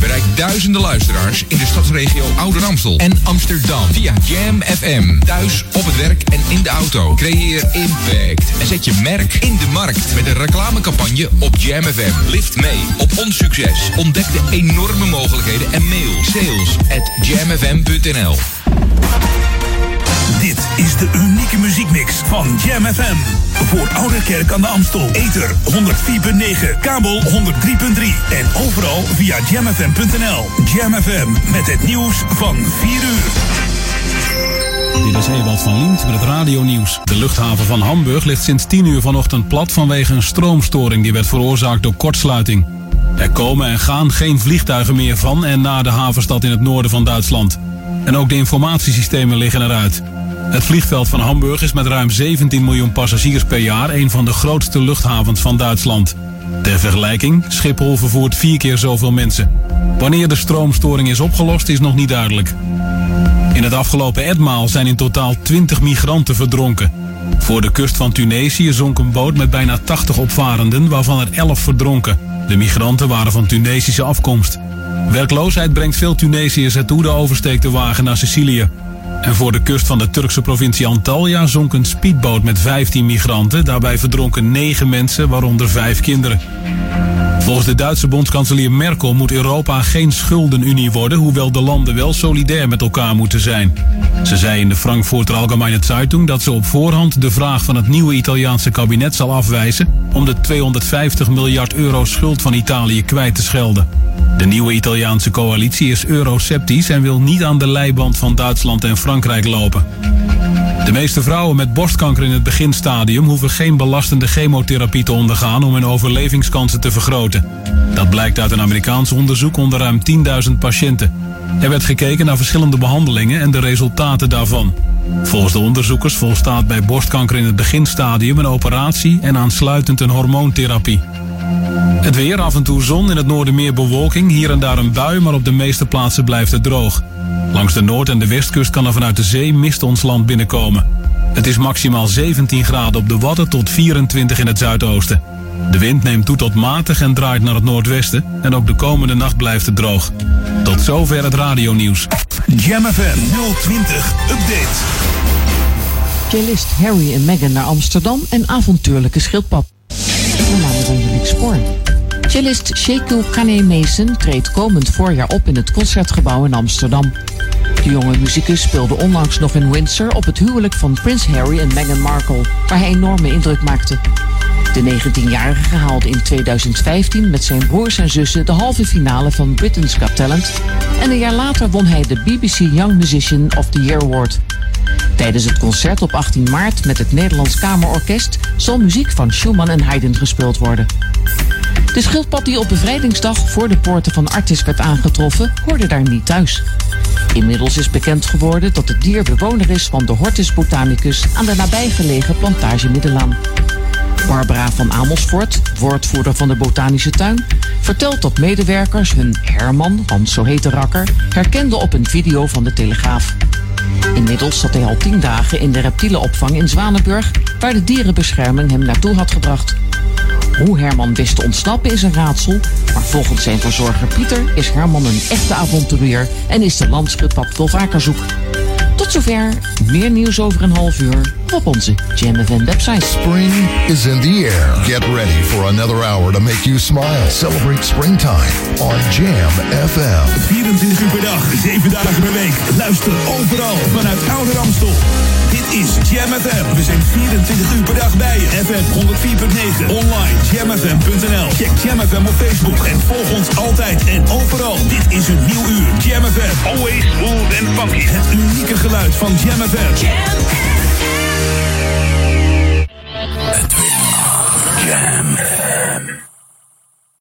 Bereik duizenden luisteraars in de stadsregio Ouder Amstel en Amsterdam via Jam FM. Thuis, op het werk en in de auto. Creëer impact en zet je merk in de markt met een reclamecampagne op Jam FM. Lift mee op ons succes. Ontdek de enorme mogelijkheden en mail sales at jamfm.nl. Dit is de unieke muziekmix van Jam FM. Voor Oude Kerk aan de Amstel. Ether 104.9, kabel 103.3 en overal via jamfm.nl. Jam FM met het nieuws van 4 uur. Dit is Ewald van Liemt met het radionieuws. De luchthaven van Hamburg ligt sinds 10 uur vanochtend plat vanwege een stroomstoring die werd veroorzaakt door kortsluiting. Er komen en gaan geen vliegtuigen meer van en naar de havenstad in het noorden van Duitsland. En ook de informatiesystemen liggen eruit. Het vliegveld van Hamburg is met ruim 17 miljoen passagiers per jaar een van de grootste luchthavens van Duitsland. Ter vergelijking, Schiphol vervoert vier keer zoveel mensen. Wanneer de stroomstoring is opgelost is nog niet duidelijk. In het afgelopen etmaal zijn in totaal 20 migranten verdronken. Voor de kust van Tunesië zonk een boot met bijna 80 opvarenden, waarvan er 11 verdronken. De migranten waren van Tunesische afkomst. Werkloosheid brengt veel Tunesiërs ertoe de oversteek te wagen naar Sicilië. En voor de kust van de Turkse provincie Antalya zonk een speedboot met 15 migranten. Daarbij verdronken 9 mensen, waaronder 5 kinderen. Volgens de Duitse bondskanselier Merkel moet Europa geen schuldenunie worden, hoewel de landen wel solidair met elkaar moeten zijn. Ze zei in de Frankfurter Allgemeine Zeitung dat ze op voorhand de vraag van het nieuwe Italiaanse kabinet zal afwijzen om de 250 miljard euro schuld van Italië kwijt te schelden. De nieuwe Italiaanse coalitie is euroceptisch en wil niet aan de leiband van Duitsland en Frankrijk lopen. De meeste vrouwen met borstkanker in het beginstadium hoeven geen belastende chemotherapie te ondergaan om hun overlevingskansen te vergroten. Dat blijkt uit een Amerikaans onderzoek onder ruim 10.000 patiënten. Er werd gekeken naar verschillende behandelingen en de resultaten daarvan. Volgens de onderzoekers volstaat bij borstkanker in het beginstadium een operatie en aansluitend een hormoontherapie. Het weer, af en toe zon, in het noorden meer bewolking, hier en daar een bui, maar op de meeste plaatsen blijft het droog. Langs de noord- en de westkust kan er vanuit de zee mist ons land binnenkomen. Het is maximaal 17 graden op de Wadden tot 24 in het zuidoosten. De wind neemt toe tot matig en draait naar het noordwesten en ook de komende nacht blijft het droog. Tot zover het radionieuws. Jam FM 020 Update. Cellist Harry en Meghan naar Amsterdam en avontuurlijke schildpad. Cellist Sheku Kane Mason treedt komend voorjaar op in het Concertgebouw in Amsterdam. De jonge muzikus speelde onlangs nog in Windsor op het huwelijk van prins Harry en Meghan Markle, waar hij enorme indruk maakte. De 19-jarige haalde in 2015 met zijn broers en zussen de halve finale van Britain's Got Talent en een jaar later won hij de BBC Young Musician of the Year Award. Tijdens het concert op 18 maart met het Nederlands Kamerorkest zal muziek van Schumann en Haydn gespeeld worden. De schildpad die op bevrijdingsdag voor de poorten van Artis werd aangetroffen, hoorde daar niet thuis. Inmiddels is bekend geworden dat het dier bewoner is van de Hortus botanicus aan de nabijgelegen plantage Middelaan. Barbara van Amersfoort, woordvoerder van de botanische tuin, vertelt dat medewerkers hun Herman, want zo heet de rakker, herkenden op een video van de Telegraaf. Inmiddels zat hij al tien dagen in de reptielenopvang in Zwanenburg, waar de dierenbescherming hem naartoe had gebracht. Hoe Herman wist te ontsnappen is een raadsel, maar volgens zijn verzorger Pieter is Herman een echte avonturier en is de landschildpad wel vaker zoek. Tot zover. Meer nieuws over een half uur op onze Jam FM website. Spring is in the air. Get ready for another hour to make you smile. Celebrate springtime on Jam FM. 24 uur per dag, 7 dagen per week. Luister overal vanuit Oude Ramstel. Dit is Jam FM. We zijn 24 uur per dag bij je. FM 104.9. Online jamfm.nl. Check Jam FM op Facebook en volg ons altijd en overal. Dit is een nieuw uur. Jam FM. Always smooth and funky. Het unieke geluid van Jam FM. Jam Jam.